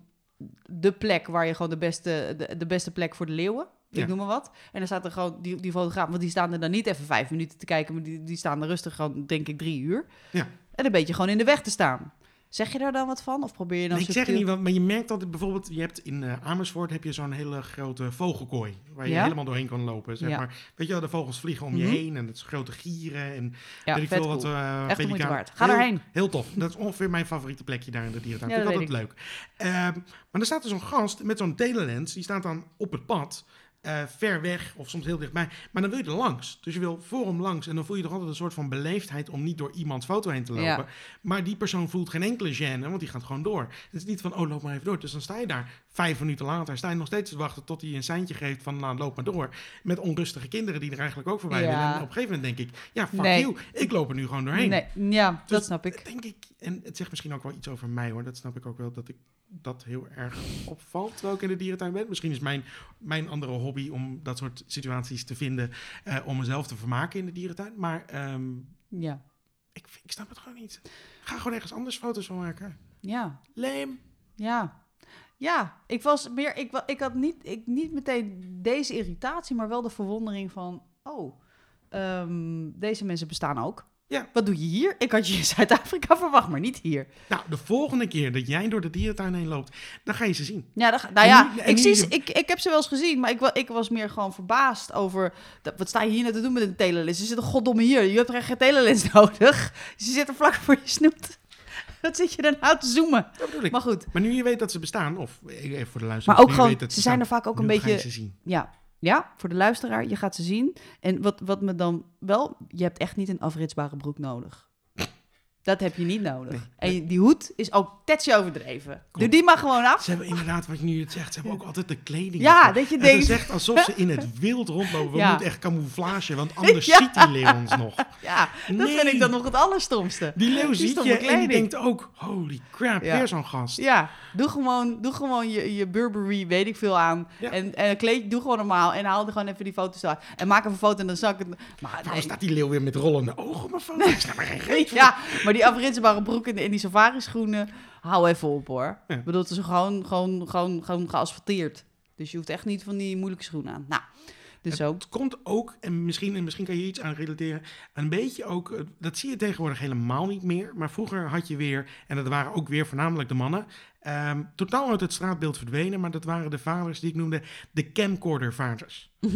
de plek waar je gewoon de beste, de, de beste plek voor de leeuwen, ik Ja. noem maar wat. En dan staat er gewoon die, die fotograaf, want die staan er dan niet even vijf minuten te kijken, maar die, die staan er rustig gewoon, denk ik, drie uur. Ja. En een beetje gewoon in de weg te staan. Zeg je daar dan wat van? Of probeer je dan Nee, ik zeg het niet, want, maar je merkt dat bijvoorbeeld, je hebt in eh, Amersfoort heb je zo'n hele grote vogelkooi, waar je Ja? helemaal doorheen kan lopen. Zeg Ja. maar. Weet je wel, de vogels vliegen om je Mhm. heen en het is grote gieren en Ja, weet ik veel wat. Echt moeite waard. Ga Heel- daarheen. Heel tof. Dat is ongeveer mijn favoriete plekje daar in de dierentuin. Ja, Vind ik dat altijd leuk. Ehm, maar er staat er zo'n gast met zo'n telelens. Die staat dan op het pad. Eh, ver weg of soms heel dichtbij. Maar dan wil je er langs. Dus je wil voor hem langs. En dan voel je toch altijd een soort van beleefdheid om niet door iemands foto heen te lopen. Ja. Maar die persoon voelt geen enkele gêne, want die gaat gewoon door. Het is niet van, oh, loop maar even door. Dus dan sta je daar vijf minuten later, sta je nog steeds te wachten tot hij een seintje geeft van, nou, loop maar door. Met onrustige kinderen die er eigenlijk ook voorbij Ja. willen. En op een gegeven moment denk ik, ja, fuck Nee. you. Ik loop er nu gewoon doorheen. Nee, ja, Dus dat snap ik. Denk ik, en het zegt misschien ook wel iets over mij hoor. Dat snap ik ook wel, dat ik dat heel erg opvalt terwijl ik in de dierentuin ben. Misschien is mijn, mijn andere hobby om dat soort situaties te vinden, eh, om mezelf te vermaken in de dierentuin. Maar ehm, Ja, ik, ik snap het gewoon niet. Ga gewoon ergens anders foto's van maken. ja, Leem. ja. Ja, ik was meer, ik, ik had niet, ik, niet meteen deze irritatie, maar wel de verwondering van, oh, ehm, deze mensen bestaan ook. Ja. Wat doe je hier? Ik had je in Zuid-Afrika verwacht, maar niet hier. Nou, de volgende keer dat jij door de dierentuin heen loopt, dan ga je ze zien. Ja, dat, nou ja, en ik, zie, ze- ik, ik heb ze wel eens gezien, maar ik, ik was meer gewoon verbaasd over... Dat, wat sta je hier nou te doen met een telelens? Ze zitten goddomme hier. Je hebt er echt geen telelens [LAUGHS] nodig. Ze zitten vlak voor je snoet. [LAUGHS] Wat zit je dan nou te zoomen? Dat bedoel ik. Maar goed, Maar nu je weet dat ze bestaan, of even voor de luisteraar. maar ook gewoon, weet dat ze zijn er vaak ook een beetje... ze zien. Ja, ja, voor de luisteraar, je gaat ze zien. En wat, wat me dan wel... Je hebt echt niet een afritsbare broek nodig. Dat heb je niet nodig. Nee, En die hoed is ook tetje overdreven. Doe die maar gewoon af. Ze hebben inderdaad, wat je nu het zegt, ze hebben ook altijd de kleding. Ja, ervoor. dat je Het denkt... is echt alsof ze in het [LAUGHS] wild rondlopen. We Ja. moeten echt camouflage, want [LAUGHS] anders Ja. ziet die leeuw ons nog. Ja, dat Nee. vind ik dan nog het allerstomste. Die leeuw Die ziet stomme je en die kleding. denkt ook, holy crap, Ja. weer zo'n gast. Ja, doe gewoon, doe gewoon je, je Burberry, weet ik veel aan. En, en een kleedje, doe gewoon normaal. En haal er gewoon even die foto's uit. En maak even een foto en dan zak ik het... Maar, Waarom staat die leeuw weer met rollende ogen op mijn foto? Ik snap er geen. [LAUGHS] Ja, maar die afritsbare broek en, die safari schoenen, hou even op hoor. Ik bedoel, het is gewoon, gewoon, gewoon, gewoon geasfalteerd. Dus je hoeft echt niet van die moeilijke schoenen aan. Nou, dus. Het komt ook, en misschien, en misschien kan je iets aan relateren, een beetje ook, eh, dat zie je tegenwoordig helemaal niet meer. Maar vroeger had je weer, en dat waren ook weer voornamelijk de mannen, ehm, totaal uit het straatbeeld verdwenen. Maar dat waren de vaders die ik noemde de camcorder-vaders. [LAUGHS]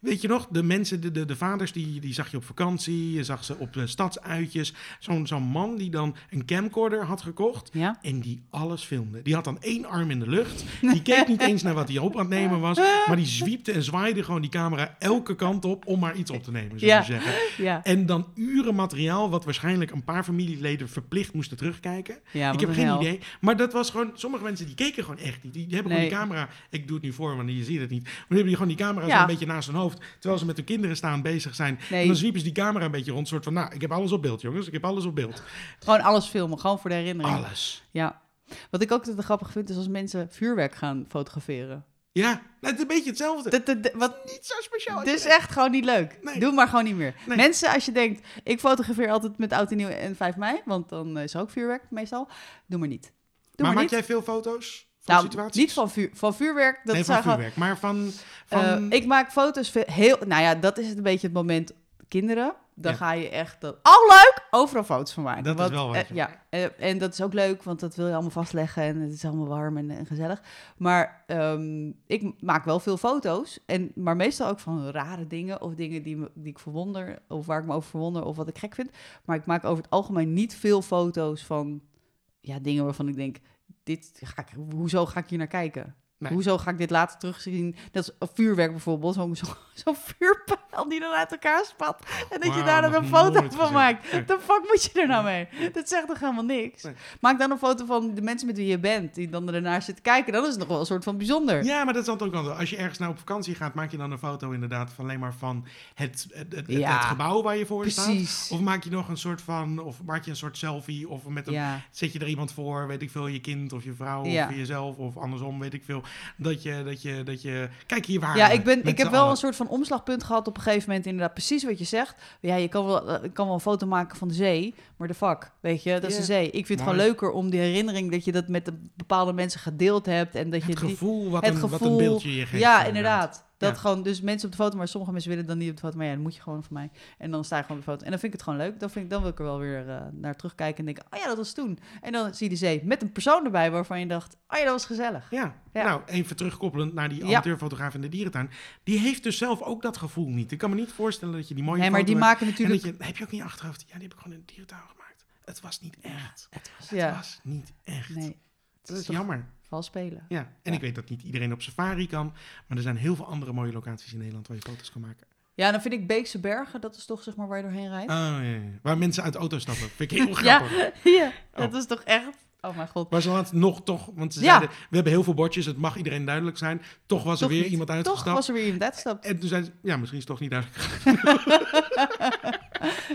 Weet je nog, de mensen, de, de, de vaders, die, die zag je op vakantie, je zag ze op de stadsuitjes. Zo'n zo'n man die dan een camcorder had gekocht Ja? en die alles filmde. Die had dan één arm in de lucht. Die keek niet eens naar wat hij op aan het nemen was. Maar die zwiepte en zwaaide gewoon die camera elke kant op om maar iets op te nemen, zou Ja. je zeggen. Ja. En dan uren materiaal wat waarschijnlijk een paar familieleden verplicht moesten terugkijken. ik heb een geen hel. idee. Maar dat was gewoon, sommige mensen die keken gewoon echt niet. Die, die hebben Nee. gewoon die camera. Ik doe het nu voor, want je ziet het niet. Maar die hebben die gewoon die camera zo een beetje naast hun hoofd. Terwijl ze met hun kinderen staan bezig zijn. Nee. En dan zwiepen ze die camera een beetje rond. Soort van, nou, ik heb alles op beeld, jongens. Ik heb alles op beeld. Gewoon alles filmen, gewoon voor de herinnering. Alles. Ja. Wat ik ook altijd grappig vind, is als mensen vuurwerk gaan fotograferen. Ja, nou, het is een beetje hetzelfde. Wat, niet zo speciaal. dit is echt gewoon niet leuk. Nee. Doe maar gewoon niet meer. Nee. Mensen, als je denkt, ik fotografeer altijd met oud en nieuw en 5 mei, want dan is er ook vuurwerk meestal. Doe maar niet. Maar maar, maak niet. jij veel foto's van nou, situaties? niet van, vuur, van vuurwerk. Dat nee, van gewoon- vuurwerk. Maar van... van Eh, ik maak foto's heel... Nou ja, dat is het een beetje het moment. Kinderen, dan Ja. ga je echt... Dat, oh, leuk! Overal foto's van maken. Dat is wel wat, eh, ja, eh, en dat is ook leuk, want dat wil je allemaal vastleggen. En het is allemaal warm en, en gezellig. Maar ehm, ik maak wel veel foto's. En, maar meestal ook van rare dingen. Of dingen die, me, die ik verwonder. Of waar ik me over verwonder. Of wat ik gek vind. Maar ik maak over het algemeen niet veel foto's van... Ja, dingen waarvan ik denk... Dit ga ik, hoezo ga ik hier naar kijken? Nee. Hoezo ga ik dit later terugzien? Dat is vuurwerk bijvoorbeeld. Zo'n zo, zo'n vuurpijl die dan uit elkaar spat. En dat je daar dan een foto van gezien. maakt. De fuck moet je er nou mee? Dat zegt toch helemaal niks? Nee. Maak dan een foto van de mensen met wie je bent. Die dan ernaar zitten kijken. Dan is het nog wel een soort van bijzonder. Ja, maar dat is altijd ook wel. Als je ergens nou op vakantie gaat, maak je dan een foto inderdaad van alleen maar van het, het, het, Ja. het gebouw waar je voor staat. Of maak je nog een soort van, of maak je een soort selfie, of met een, Ja. zet je er iemand voor, weet ik veel, je kind of je vrouw Ja. of jezelf of andersom, weet ik veel. Dat je, dat je, dat je, kijk hier waar. Ja, ik, ben, ik heb wel een soort van omslagpunt gehad op een gegeven moment. Inderdaad, precies wat je zegt. Ja, je kan wel, eh, kan wel een foto maken van de zee. Maar de fuck, weet je, dat is de zee. Ik vind het gewoon leuker om die herinnering dat je dat met de bepaalde mensen gedeeld hebt. En dat je Het die, gevoel, wat, het een, wat een gevoel- beeldje je geeft. Ja, inderdaad. Dat Ja. gewoon, dus mensen op de foto, maar sommige mensen willen dan niet op de foto. Maar ja, dan moet je gewoon van mij. En dan sta je gewoon op de foto. En dan vind ik het gewoon leuk. Dan, vind ik, dan wil ik er wel weer eh, naar terugkijken en denken, oh ja, dat was toen. En dan zie je de zee met een persoon erbij waarvan je dacht, oh ja, dat was gezellig. Ja. Ja. nou, even terugkoppelend naar die amateurfotograaf in de dierentuin. Die heeft dus zelf ook dat gevoel niet. Ik kan me niet voorstellen dat je die mooie Nee, maar die maken En natuurlijk... je, heb je ook in je achterhoofd, ja, die heb ik gewoon in de dierentuin gemaakt. Het was niet echt. Het was, Het niet echt. nee. Dat is jammer. Vooral spelen. Ja, en Ja. ik weet dat niet iedereen op safari kan, maar er zijn heel veel andere mooie locaties in Nederland waar je foto's kan maken. Ja, dan vind ik Beekse Bergen, dat is toch zeg maar waar je doorheen rijdt. Oh, ja, ja. Waar mensen uit de auto stappen. Vind ik heel ja, [LAUGHS] grappig. ja, [LAUGHS] dat Oh. is toch echt... Oh mijn god. Maar ze hadden nog toch, want ze Ja. zeiden, we hebben heel veel bordjes, het mag iedereen duidelijk zijn. Toch was er Toch weer niet. iemand Toch uitgestapt. was er weer iemand uitgestapt. En toen ze, ja, misschien is het toch niet duidelijk. [LAUGHS]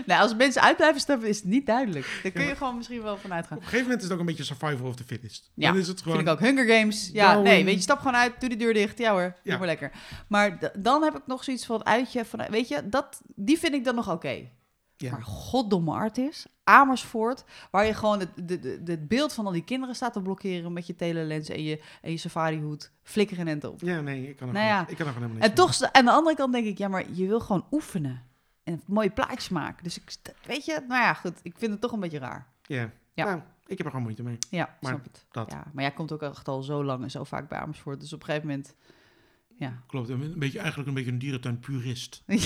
nou, als mensen uit blijven stappen, is het niet duidelijk. Daar kun je gewoon misschien wel van uitgaan. Op een gegeven moment is het ook een beetje survival of the fittest. Ja, Dan is het gewoon, Vind ik ook. Hunger Games. Ja, nee, weet je, stap gewoon uit, doe de deur dicht. Ja hoor, Ja. maar lekker. Maar dan heb ik nog zoiets van uitje. Van, weet je, dat, die vind ik dan nog oké. Ja. Maar goddomme artis, Amersfoort, waar je gewoon het, de, het beeld van al die kinderen staat te blokkeren met je telelens en je, en je safari-hoed. Flikker en op. Ja, nee, ik kan er Nou ja. ik kan er gewoon helemaal niks En toch, aan de andere kant denk ik, ja, maar je wil gewoon oefenen. En mooie plaatjes maken. Dus ik, weet je, nou ja, goed. Ik vind het toch een beetje raar. Ja. Nou, ik heb er gewoon moeite mee. Ja, Maar snap het. dat. Ja, maar jij komt ook echt al zo lang en zo vaak bij Amersfoort. Dus op een gegeven moment, ja. Klopt, een beetje, eigenlijk een beetje een dierentuin-purist. [LAUGHS] Ja.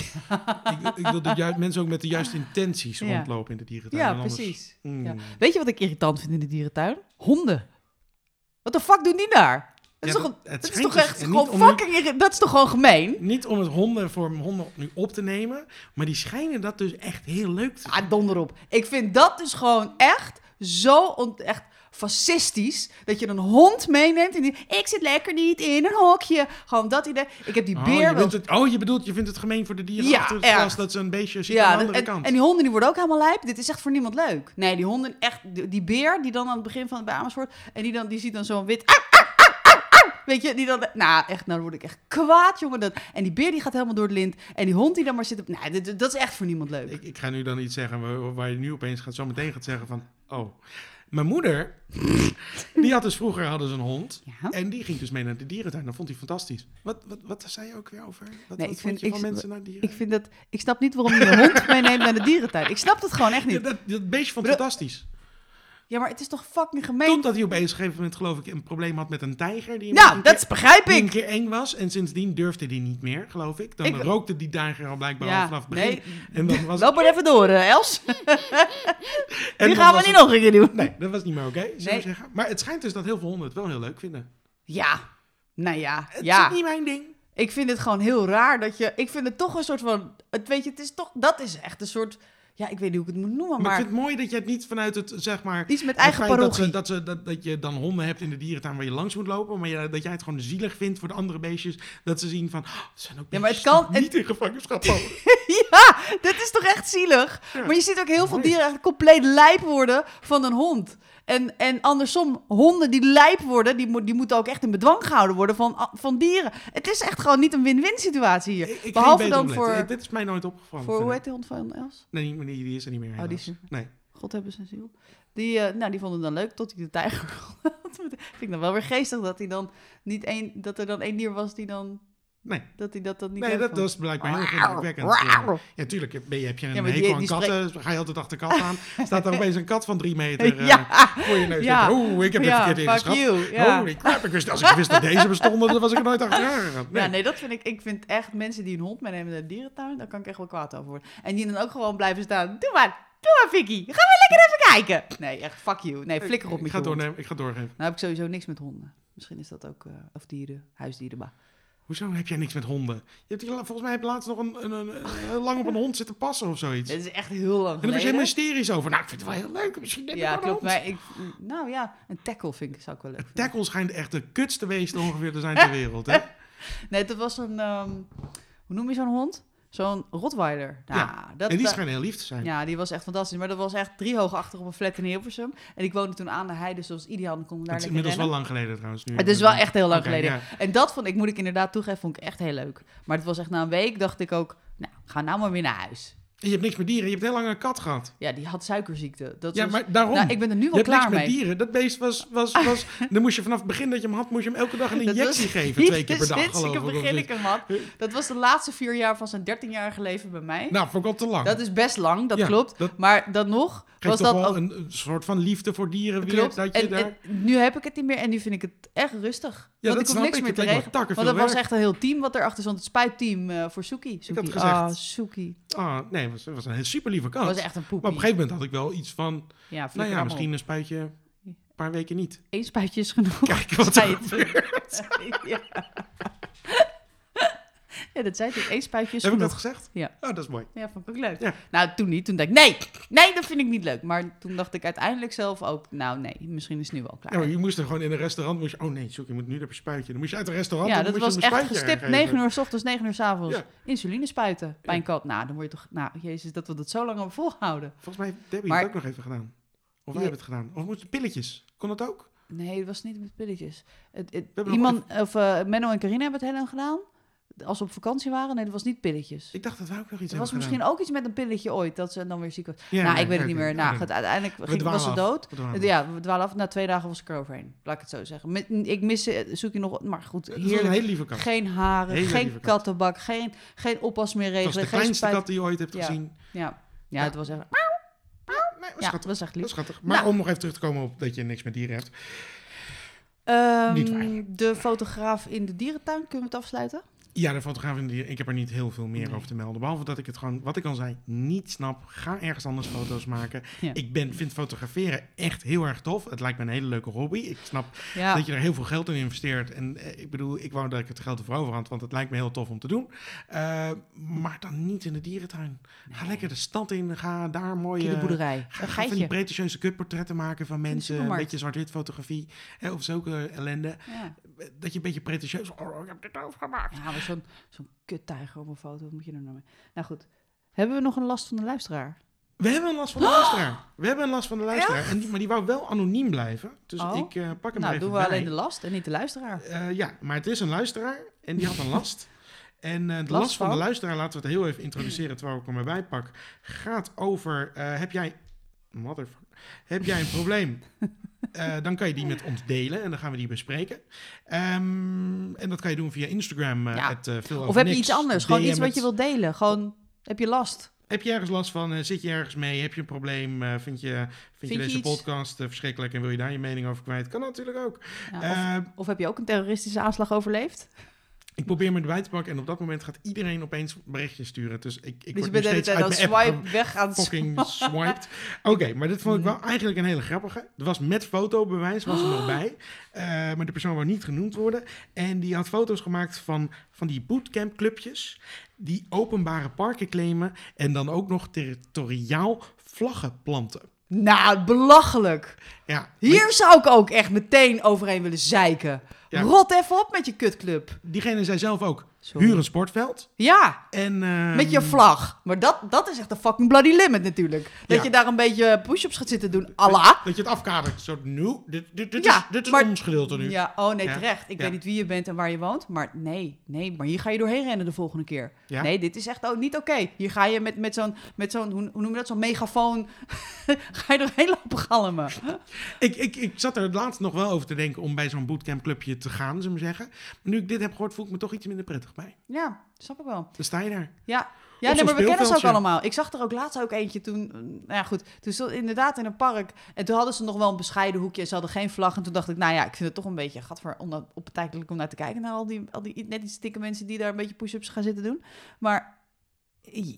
ik, ik wil dat ju- mensen ook met de juiste intenties [LAUGHS] Ja. rondlopen in de dierentuin. Ja, anders- precies. Mm. Ja. Weet je wat ik irritant vind in de dierentuin? Honden. Wat de fuck doen die daar? Dat is Ja, toch, het is toch dus- echt gewoon nu- fucking... Dat is toch gewoon gemeen? Niet om het honden voor honden nu op te nemen, maar die schijnen dat dus echt heel leuk te Ah, donder op. Ik vind dat dus gewoon echt zo echt fascistisch. Dat je een hond meeneemt en die... Ik zit lekker niet in een hokje. Gewoon dat idee. Ik heb die Oh, beer je wel... vindt het, oh, je bedoelt, je vindt het gemeen voor de dieren Ja, achter het echt. glas dat ze een beestje zien aan de andere en, kant. en die honden die worden ook helemaal lijp. Dit is echt voor niemand leuk. Nee, die honden echt... Die, beer die dan aan het begin van het bij Amersfoort... En die, dan, die ziet dan zo'n wit... "Au, au, au, au, au." Weet je, die dan... Nou, echt, nou word ik echt kwaad, jongen. Dat, en die beer die gaat helemaal door de lint. En die hond die dan maar zit op... Nou, dit- dat is echt voor niemand leuk. Ik, ik ga nu dan iets zeggen waar, waar je nu opeens gaat, zo meteen gaat zeggen van... Oh, mijn moeder, die had dus vroeger hadden ze een hond. Ja. En die ging dus mee naar de dierentuin. Dat vond hij fantastisch. Wat, wat, wat zei je ook weer over? Wat, Nee, wat ik vond vind- je ik- van mensen naar dieren? Ik vind dat... Ik snap niet waarom je een hond meeneemt naar de dierentuin. Ik snap het gewoon echt Ja, niet. dat, dat beestje vond Bedoel- fantastisch. Ja, maar het is toch fucking gemeen? Totdat hij op een gegeven moment, geloof ik, een probleem had met een tijger. Die Nou, keer- dat begrijp die een ik. keer eng was. En sindsdien durfde hij niet meer, geloof ik. Dan Ik- rookte die tijger al blijkbaar al vanaf het begin. nee. En dan was Loop maar even door, eh, Els. [LAUGHS] en Die dan gaan we niet het- nog een keer doen. Nee, dat was niet meer oké, zou Nee. ik zeggen. Maar het schijnt dus dat heel veel honden het wel heel leuk vinden. Ja, nou ja, Het ja. is niet mijn ding. Ik vind het gewoon heel raar dat je... Ik vind het toch een soort van... Het, weet je, het is toch... Dat is echt een soort... Ja, ik weet niet hoe ik het moet noemen, Maar, maar... ik vind het mooi dat je het niet vanuit het, zeg maar... Iets met eigen feit dat, parochie. ze, dat, ze, dat, dat je dan honden hebt in de dierentuin waar je langs moet lopen, maar je, dat jij het gewoon zielig vindt voor de andere beestjes, dat ze zien van, oh, zijn ook Ja, maar het kan- niet in gevangenschap [LAUGHS] ja, dit is toch echt zielig? Ja. Maar je ziet ook heel veel dieren echt compleet lijp worden van een hond. En, en andersom, honden die lijp worden, die, die moeten ook echt in bedwang gehouden worden van, van dieren. Het is echt gewoon niet een win-win situatie hier. Ik- ik Behalve dan voor, Dit is mij nooit opgevallen. voor hoe heet die hond van Els? Nee, die, die is er niet meer. Oh, die is helaas. Nee. God hebben zijn ziel. Die, eh, nou, die vonden het dan leuk tot hij de tijger [LAUGHS] had. Vind ik dan wel weer geestig dat, hij dan niet één, dat er dan één dier was die dan... Nee. Dat hij dat, dat niet Nee, dat, is blijkbaar heel indrukwekkend. Ja, ja, tuurlijk. Heb je, heb je een Ja, maar die- hekel aan katten, ga je altijd achter kat aan. Staat er [LAUGHS] opeens een kat van drie meter eh, Ja. voor je neus. Ja. Oeh, ik heb het verkeerd fuck ingeschat. you. Ja. Holy crap, ik wist, als ik wist dat deze bestonden, dan was ik er nooit achteraan gegaan. Nee. Ja, nee, dat vind ik. Ik vind echt mensen die een hond meenemen naar de dierentuin, daar kan ik echt wel kwaad over worden. En die dan ook gewoon blijven staan. Doe maar, doe maar, Vicky. Gaan we lekker even kijken. Nee, echt, fuck you. Nee, flikker op ik met ga, doornemen, ik ga doorgeven. Nou heb ik sowieso niks met honden. Misschien is dat ook, eh, of dieren, huisdieren, maar. Hoezo heb jij niks met honden? Je hebt, volgens mij heb je laatst nog een, een, een, een- lang op een hond zitten passen of zoiets. Dit is echt heel lang En dan was je hysterisch over. Nou, ik vind het wel heel leuk. Misschien ik Ja, wel een klopt. Maar ik, nou ja, een tackle vind ik, zou ik wel leuk vinden. Tackle schijnt echt de kutste beesten ongeveer te zijn ter wereld. Hè? [LAUGHS] Nee, dat was een, ehm, hoe noem je zo'n hond? Zo'n Rottweiler. Nou, Ja, dat, en die schijnen heel lief te zijn. Ja, die was echt fantastisch. Maar dat was echt drie hoog achter op een flat in Hilversum. En ik woonde toen aan de heide, dus dat was ideaal. Dan kon daar het is inmiddels wel lang geleden trouwens. Nu. Het is wel echt heel lang geleden. ja. En dat vond ik, moet ik inderdaad toegeven, vond ik echt heel leuk. Maar het was echt na een week, dacht ik ook, nou, ga nou maar weer naar huis. Je hebt niks met dieren. Je hebt heel lang een kat gehad. Ja, die had suikerziekte. Dat Ja, was, maar daarom. nou, ik ben er nu hebt klaar niks met mee. dieren. Dat beest was... was, was dan moest je vanaf het begin dat je hem had, moest je hem elke dag een [LAUGHS] Dat injectie was geven. Twee keer per dag, Sinds geloof ik of begin ik hem had. Dat was de laatste vier jaar van zijn 13-jarige leven bij mij. Nou, vond ik al te lang. dat is best lang, dat Ja, klopt. dat- Maar dan nog was dat wel ook... een, soort van liefde voor dieren weer. Klopt. Dat je En, daar... en nu heb ik het niet meer en nu vind ik het echt rustig. Ja, Want dat ik hoef niks ik. meer te regelen. Want veel er was werk. echt een heel team wat erachter stond. Het spuitteam eh, voor Soekie. Ik had Soekie. gezegd. Ah, Soekie. Ah, nee, het was, een super lieve. Dat was echt een poepie. Maar op een gegeven moment had ik wel iets van... Ja, Nou ja, misschien op. een spuitje... paar weken niet. Eén spuitje is genoeg. Kijk wat er gebeurt. [LAUGHS] ja. Ja, dat zei ik. Eén spuitje is Heb ik dat gezegd? Ja. Oh, dat is mooi. Ja, vond ik ook leuk. Ja. Nou, toen niet. Toen dacht ik, nee, nee, dat vind ik niet leuk. Maar toen dacht ik uiteindelijk zelf ook, nou nee, misschien is het nu wel klaar. Ja, maar je moest er gewoon in een restaurant... Moest je, oh nee, zoek, je moet nu je spuitje. Dan moest je uit het restaurant... Ja, dat was je echt een gestipt. aangeven. 9 uur s ochtends, 9 uur s avonds. Ja. Insuline spuiten een kat. Nou, dan word je toch... Nou, jezus, dat we dat zo lang hebben volgehouden. Volgens mij Debbie Maar- het ook nog even gedaan. Of wij hebben het gedaan. Of moesten pilletjes. Kon dat ook? Nee, het was niet met pilletjes. Het, iemand, of eh, Menno en Carina hebben het heel lang gedaan. Als ze op vakantie waren. Nee, dat was niet pilletjes. Ik dacht dat wij ook nog iets Er was misschien ook iets met een pilletje ooit, dat ze dan weer ziek was. Ja, nou, nee, ik weet het niet meer. Nou, goed, uiteindelijk ging, was ze dood. We. Ja, we dwalen af. Na twee dagen was ik eroverheen. Laat ik het zo zeggen. Met, ik mis, zoek je nog... Maar goed, was een heerlijk. hele lieve kat. Geen haren, Hele geen kat. kattenbak, geen, geen oppas meer regelen. de geen kleinste kat die je ooit hebt Ja. gezien. Ja, ja, Ja. het was echt... Nee, was Ja, schattig. dat was echt Dat lief. schattig. Maar Nou. om nog even terug te komen op dat je niks met dieren hebt. Waar. de fotograaf in de dierentuin, kunnen we het afsluiten? Ja, de fotograaf in die, ik heb er niet heel veel meer Nee. over te melden. Behalve dat ik het gewoon, wat ik al zei, niet snap. Ga ergens anders foto's maken. Ja. Ik ben, vind fotograferen echt heel erg tof. Het lijkt me een hele leuke hobby. Ik snap Ja, dat je er heel veel geld in investeert. En eh, ik bedoel, ik wou dat ik het geld ervoor over had, want het lijkt me heel tof om te doen. Eh, maar dan niet in de dierentuin. Ga lekker de stad in. Ga daar mooie... de boerderij. Ga, ga van die pretentieuze kutportretten maken van de mensen. Een beetje zwart-wit fotografie. Of zulke ellende. Ja. Dat je een beetje pretentieus... Oh, ik heb dit overgemaakt. Ja, zo'n zo'n kuttijger op een foto, wat moet je er nou mee? Nou goed, hebben we nog een last van de luisteraar? We hebben een last van de luisteraar. We hebben een last van de luisteraar. En die, maar die wou wel anoniem blijven. Dus Oh. ik eh, pak hem Nou, doen we bij. alleen de last en niet de luisteraar. Eh, ja, maar het is een luisteraar. En die had een [LAUGHS] last. En eh, de last, Last van de van? luisteraar, laten we het heel even introduceren [CLEARS THROAT] terwijl ik hem erbij pak. Gaat over, heb jij... Motherfucker. Heb jij een probleem? [LAUGHS] Eh, dan kan je die met ons delen en dan gaan we die bespreken. Ehm, en dat kan je doen via Instagram. eh, Ja. het, eh, veel Of heb je iets anders? Gewoon iets wat je wilt delen. Gewoon, heb je last? Heb je ergens last van? Zit je ergens mee? Heb je een probleem? Vind je, vind je Vind je deze iets? podcast verschrikkelijk en wil je daar je mening over kwijt? Kan natuurlijk ook. Ja, of, of heb je ook een terroristische aanslag overleefd? Ik probeer me erbij te pakken en op dat moment gaat iedereen opeens berichtjes sturen. Dus ik, ik dus word de hele steeds tijd aan app swipe weg aan fucking swiped. Oké, maar dit vond ik wel eigenlijk een hele grappige. Er was met fotobewijs, was er nog bij. Eh, maar de persoon wou niet genoemd worden. En die had foto's gemaakt van, van die bootcamp clubjes. Die openbare parken claimen. En dan ook nog territoriaal vlaggen planten. Nou, belachelijk. Ja, Hier zou ik ook echt meteen overheen willen zeiken. Rot even op met je kutclub. diegene zei zelf ook, Sorry. huur een sportveld. Ja, En, ehm, met je vlag. Maar dat, dat is echt een fucking bloody limit natuurlijk. Dat Ja. je daar een beetje push-ups gaat zitten doen. Allah. Dat je het afkadert. Zo, nu, dit, dit, dit Ja, is, dit is maar- ons gedeelte nu. Ja, oh nee, Ja. terecht. Ik weet niet wie je bent en waar je woont. Maar nee, nee, maar hier ga je doorheen rennen de volgende keer. Nee, dit is echt ook niet oké. Hier ga je met, met zo'n, met zo'n hoe, hoe noem je dat, zo'n megafoon, [LAUGHS] ga je doorheen lopen galmen. Ik, ik, ik zat er laatst nog wel over te denken om bij zo'n bootcampclubje te gaan, zullen we zeggen. Maar nu ik dit heb gehoord, voel ik me toch iets minder prettig bij. Ja, snap ik wel. Dan sta je daar. Ja, ja nee, maar we kennen ze ook allemaal. Ik zag er ook laatst ook eentje toen, eh, nou ja goed, toen stond inderdaad in een park. En toen hadden ze nog wel een bescheiden hoekje. Ze hadden geen vlag. En toen dacht ik, nou ja, ik vind het toch een beetje gadver, optijkelijk om naar te kijken. Naar al die, al die net die stikke mensen die daar een beetje push-ups gaan zitten doen. Maar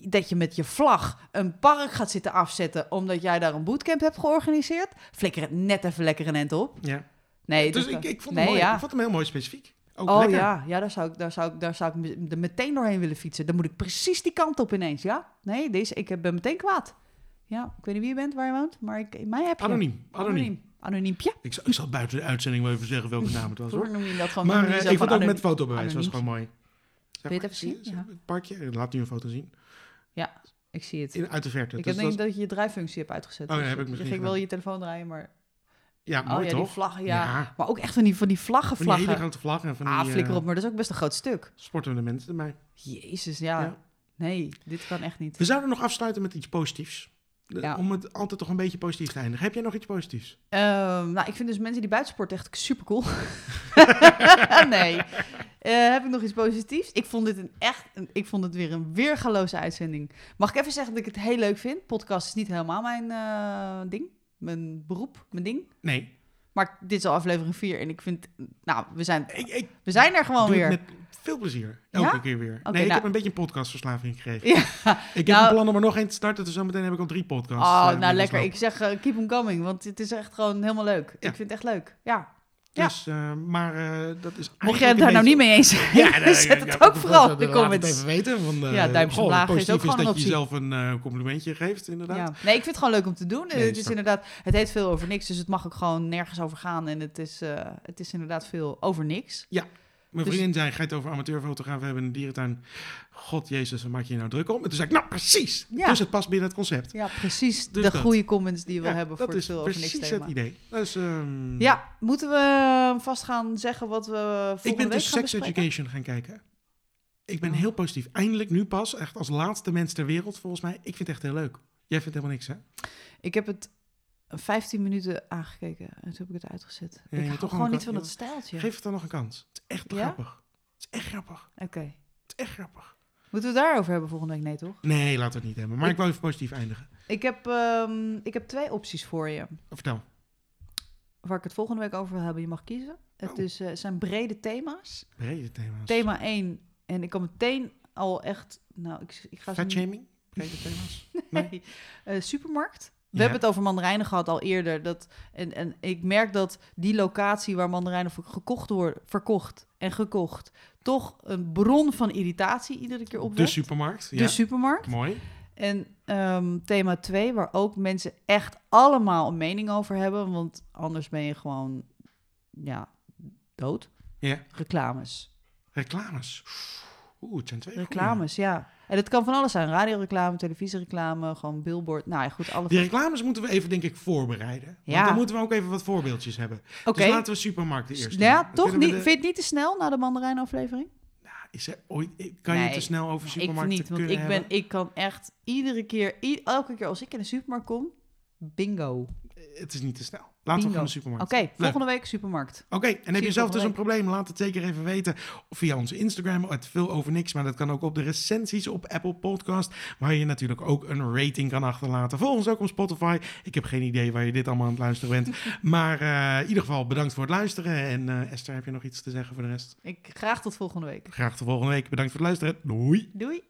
dat je met je vlag een park gaat zitten afzetten omdat jij daar een bootcamp hebt georganiseerd, flikker het net even lekker een end op. Ja. Nee, Dus dat ik, ik, vond nee, hem mooi. ja. ik vond hem heel mooi specifiek. Ook Oh lekker. ja, ja daar, zou ik, daar, zou ik, daar zou ik er meteen doorheen willen fietsen. Dan moet ik precies die kant op ineens. Ja, nee, deze, ik ben meteen kwaad. Ja, ik weet niet wie je bent, waar je woont, maar ik, mij heb je. Anoniem. Anoniem. Anoniempje. Ik, zal, ik zal buiten de uitzending wel even zeggen welke naam het was hoor. noem je dat gewoon? Maar eh, ik vond ook met anoniem? fotobewijs, was gewoon mooi. Wil je het even Zie zien? Ja. Het parkje, laat nu een foto zien. Ik zie het. In, uit de verte. Ik Dus denk dat- dat je je draaifunctie hebt uitgezet. Oh, ja, Dus heb ik je misschien ging wel gedaan. je telefoon draaien, maar... ja, oh mooi die toch? vlaggen, ja. Ja. Maar ook echt van die, van die vlaggen, Van die hele vlaggen. grote vlaggen en van die Ah, flikker eh, op, maar dat is ook best een groot stuk. sportende mensen erbij. Jezus, ja. Ja. Nee, dit kan echt niet. We zouden nog afsluiten met iets positiefs. De- Ja. Om het altijd toch een beetje positief te eindigen. Heb jij nog iets positiefs? Ehm, nou, ik vind dus mensen die buitensport echt super cool. [LAUGHS] nee. Eh, heb ik nog iets positiefs? Ik vond dit een echt, een, ik vond het weer een weergaloze uitzending. Mag ik even zeggen dat ik het heel leuk vind? Podcast is niet helemaal mijn eh, ding, mijn beroep, mijn ding. Nee. Maar dit is al aflevering 4 en ik vind, nou, we zijn, Ik, ik we zijn er gewoon weer. met Veel plezier. Elke Ja? keer weer. Nee, ik nou- heb een beetje een podcastverslaving gekregen. Ja. Ik heb Nou- een plan om er nog één te starten, dus zometeen heb ik al drie podcasts. Oh, eh, nou lekker. Ik zeg, eh, keep them coming, want het is echt gewoon helemaal leuk. Ja. Ik vind het echt leuk. Ja. Ja. Dus, eh, maar eh, dat is Mocht jij het daar nou niet mee eens zijn, Ja, [LAUGHS] nee, zet ja, het ja, ook vooral in de comments. even weten. Want, eh, Ja, duimpjes goh, omlaag is ook gewoon dat een je jezelf een eh, complimentje geeft, inderdaad. Ja. Nee, ik vind het gewoon leuk om te doen. Nee, het is inderdaad, het heet veel over niks, dus het mag ook gewoon nergens over gaan. En het is, eh, het is inderdaad veel over niks. Mijn Dus- vriendin zei, ga je het over amateurfotografen hebben in een dierentuin? God jezus, wat maak je je nou druk om? En toen zei ik, nou precies. Ja. Dus het past binnen het concept. Ja, precies Dus de dat. goede comments die Ja, hebben dat voor is het veel over niks precies thema. het idee. Dus, ehm, Ja, moeten we vast gaan zeggen wat we volgende ik ben week dus Sex bespreken? Education gaan kijken. Ik ben Oh. heel positief. Eindelijk nu pas, echt als laatste mens ter wereld volgens mij. Ik vind het echt heel leuk. Jij vindt helemaal niks, hè? Ik heb het 15 minuten aangekeken en toen heb ik het uitgezet. Ja, ik hou toch gewoon niet van dat stijltje. Geef het dan nog een kans. Het is echt Ja? grappig. Het is echt grappig. Oké. Het is echt grappig. Moeten we het daarover hebben volgende week? Nee, toch? Nee, laten we het niet hebben. Maar Ik- ik wil even positief eindigen. Ik heb, ehm, ik heb twee opties voor je. Vertel. Waar ik het volgende week over wil hebben. Je mag kiezen. Het Oh. is, eh, zijn brede thema's. Brede thema's. Thema 1. En ik kan meteen al echt... Nou, ik, ik ga Fatshaming? Brede thema's? [LAUGHS] Nee. Eh, supermarkt. We Ja. hebben het over mandarijnen gehad al eerder. Dat, en, en ik merk dat die locatie waar mandarijnen gekocht worden, verkocht en gekocht, toch een bron van irritatie iedere keer De opwekt. supermarkt. De Ja. supermarkt. Mooi. En ehm, thema 2, waar ook mensen echt allemaal een mening over hebben, want anders ben je gewoon, ja, dood. Ja. Reclames. Reclames. Oeh, het zijn twee goeie. Reclames, ja. En het kan van alles zijn. Radioreclame, televisiereclame, gewoon billboard. Nou ja, goed, alle... Die reclames moeten we even, denk ik, voorbereiden. Want Ja. dan moeten we ook even wat voorbeeldjes hebben. Oké. Dus laten we supermarkten eerst doen. Ja, toch niet? de- Vind je het niet te snel na de mandarijnaflevering? Is er ooit, kan je Nee, te snel over Ik supermarkten niet, want kunnen ik, ben, hebben? ik kan echt iedere keer, elke keer als ik in de supermarkt kom, bingo. Oké, Het is niet te snel. Laten we Bingo. van de supermarkt. Leuk. volgende week supermarkt. Oké, en heb je zelf dus een probleem? Laat het zeker even weten. Of via onze Instagram, het veel over niks. Maar dat kan ook op de recensies op Apple Podcast. Waar je natuurlijk ook een rating kan achterlaten. Volg ons ook op Spotify. Ik heb geen idee waar je dit allemaal aan het luisteren bent. [LAUGHS] maar eh, in ieder geval bedankt voor het luisteren. En eh, Esther, heb je nog iets te zeggen voor de rest? Ik graag tot volgende week. Graag de volgende week. Bedankt voor het luisteren. Doei! Doei!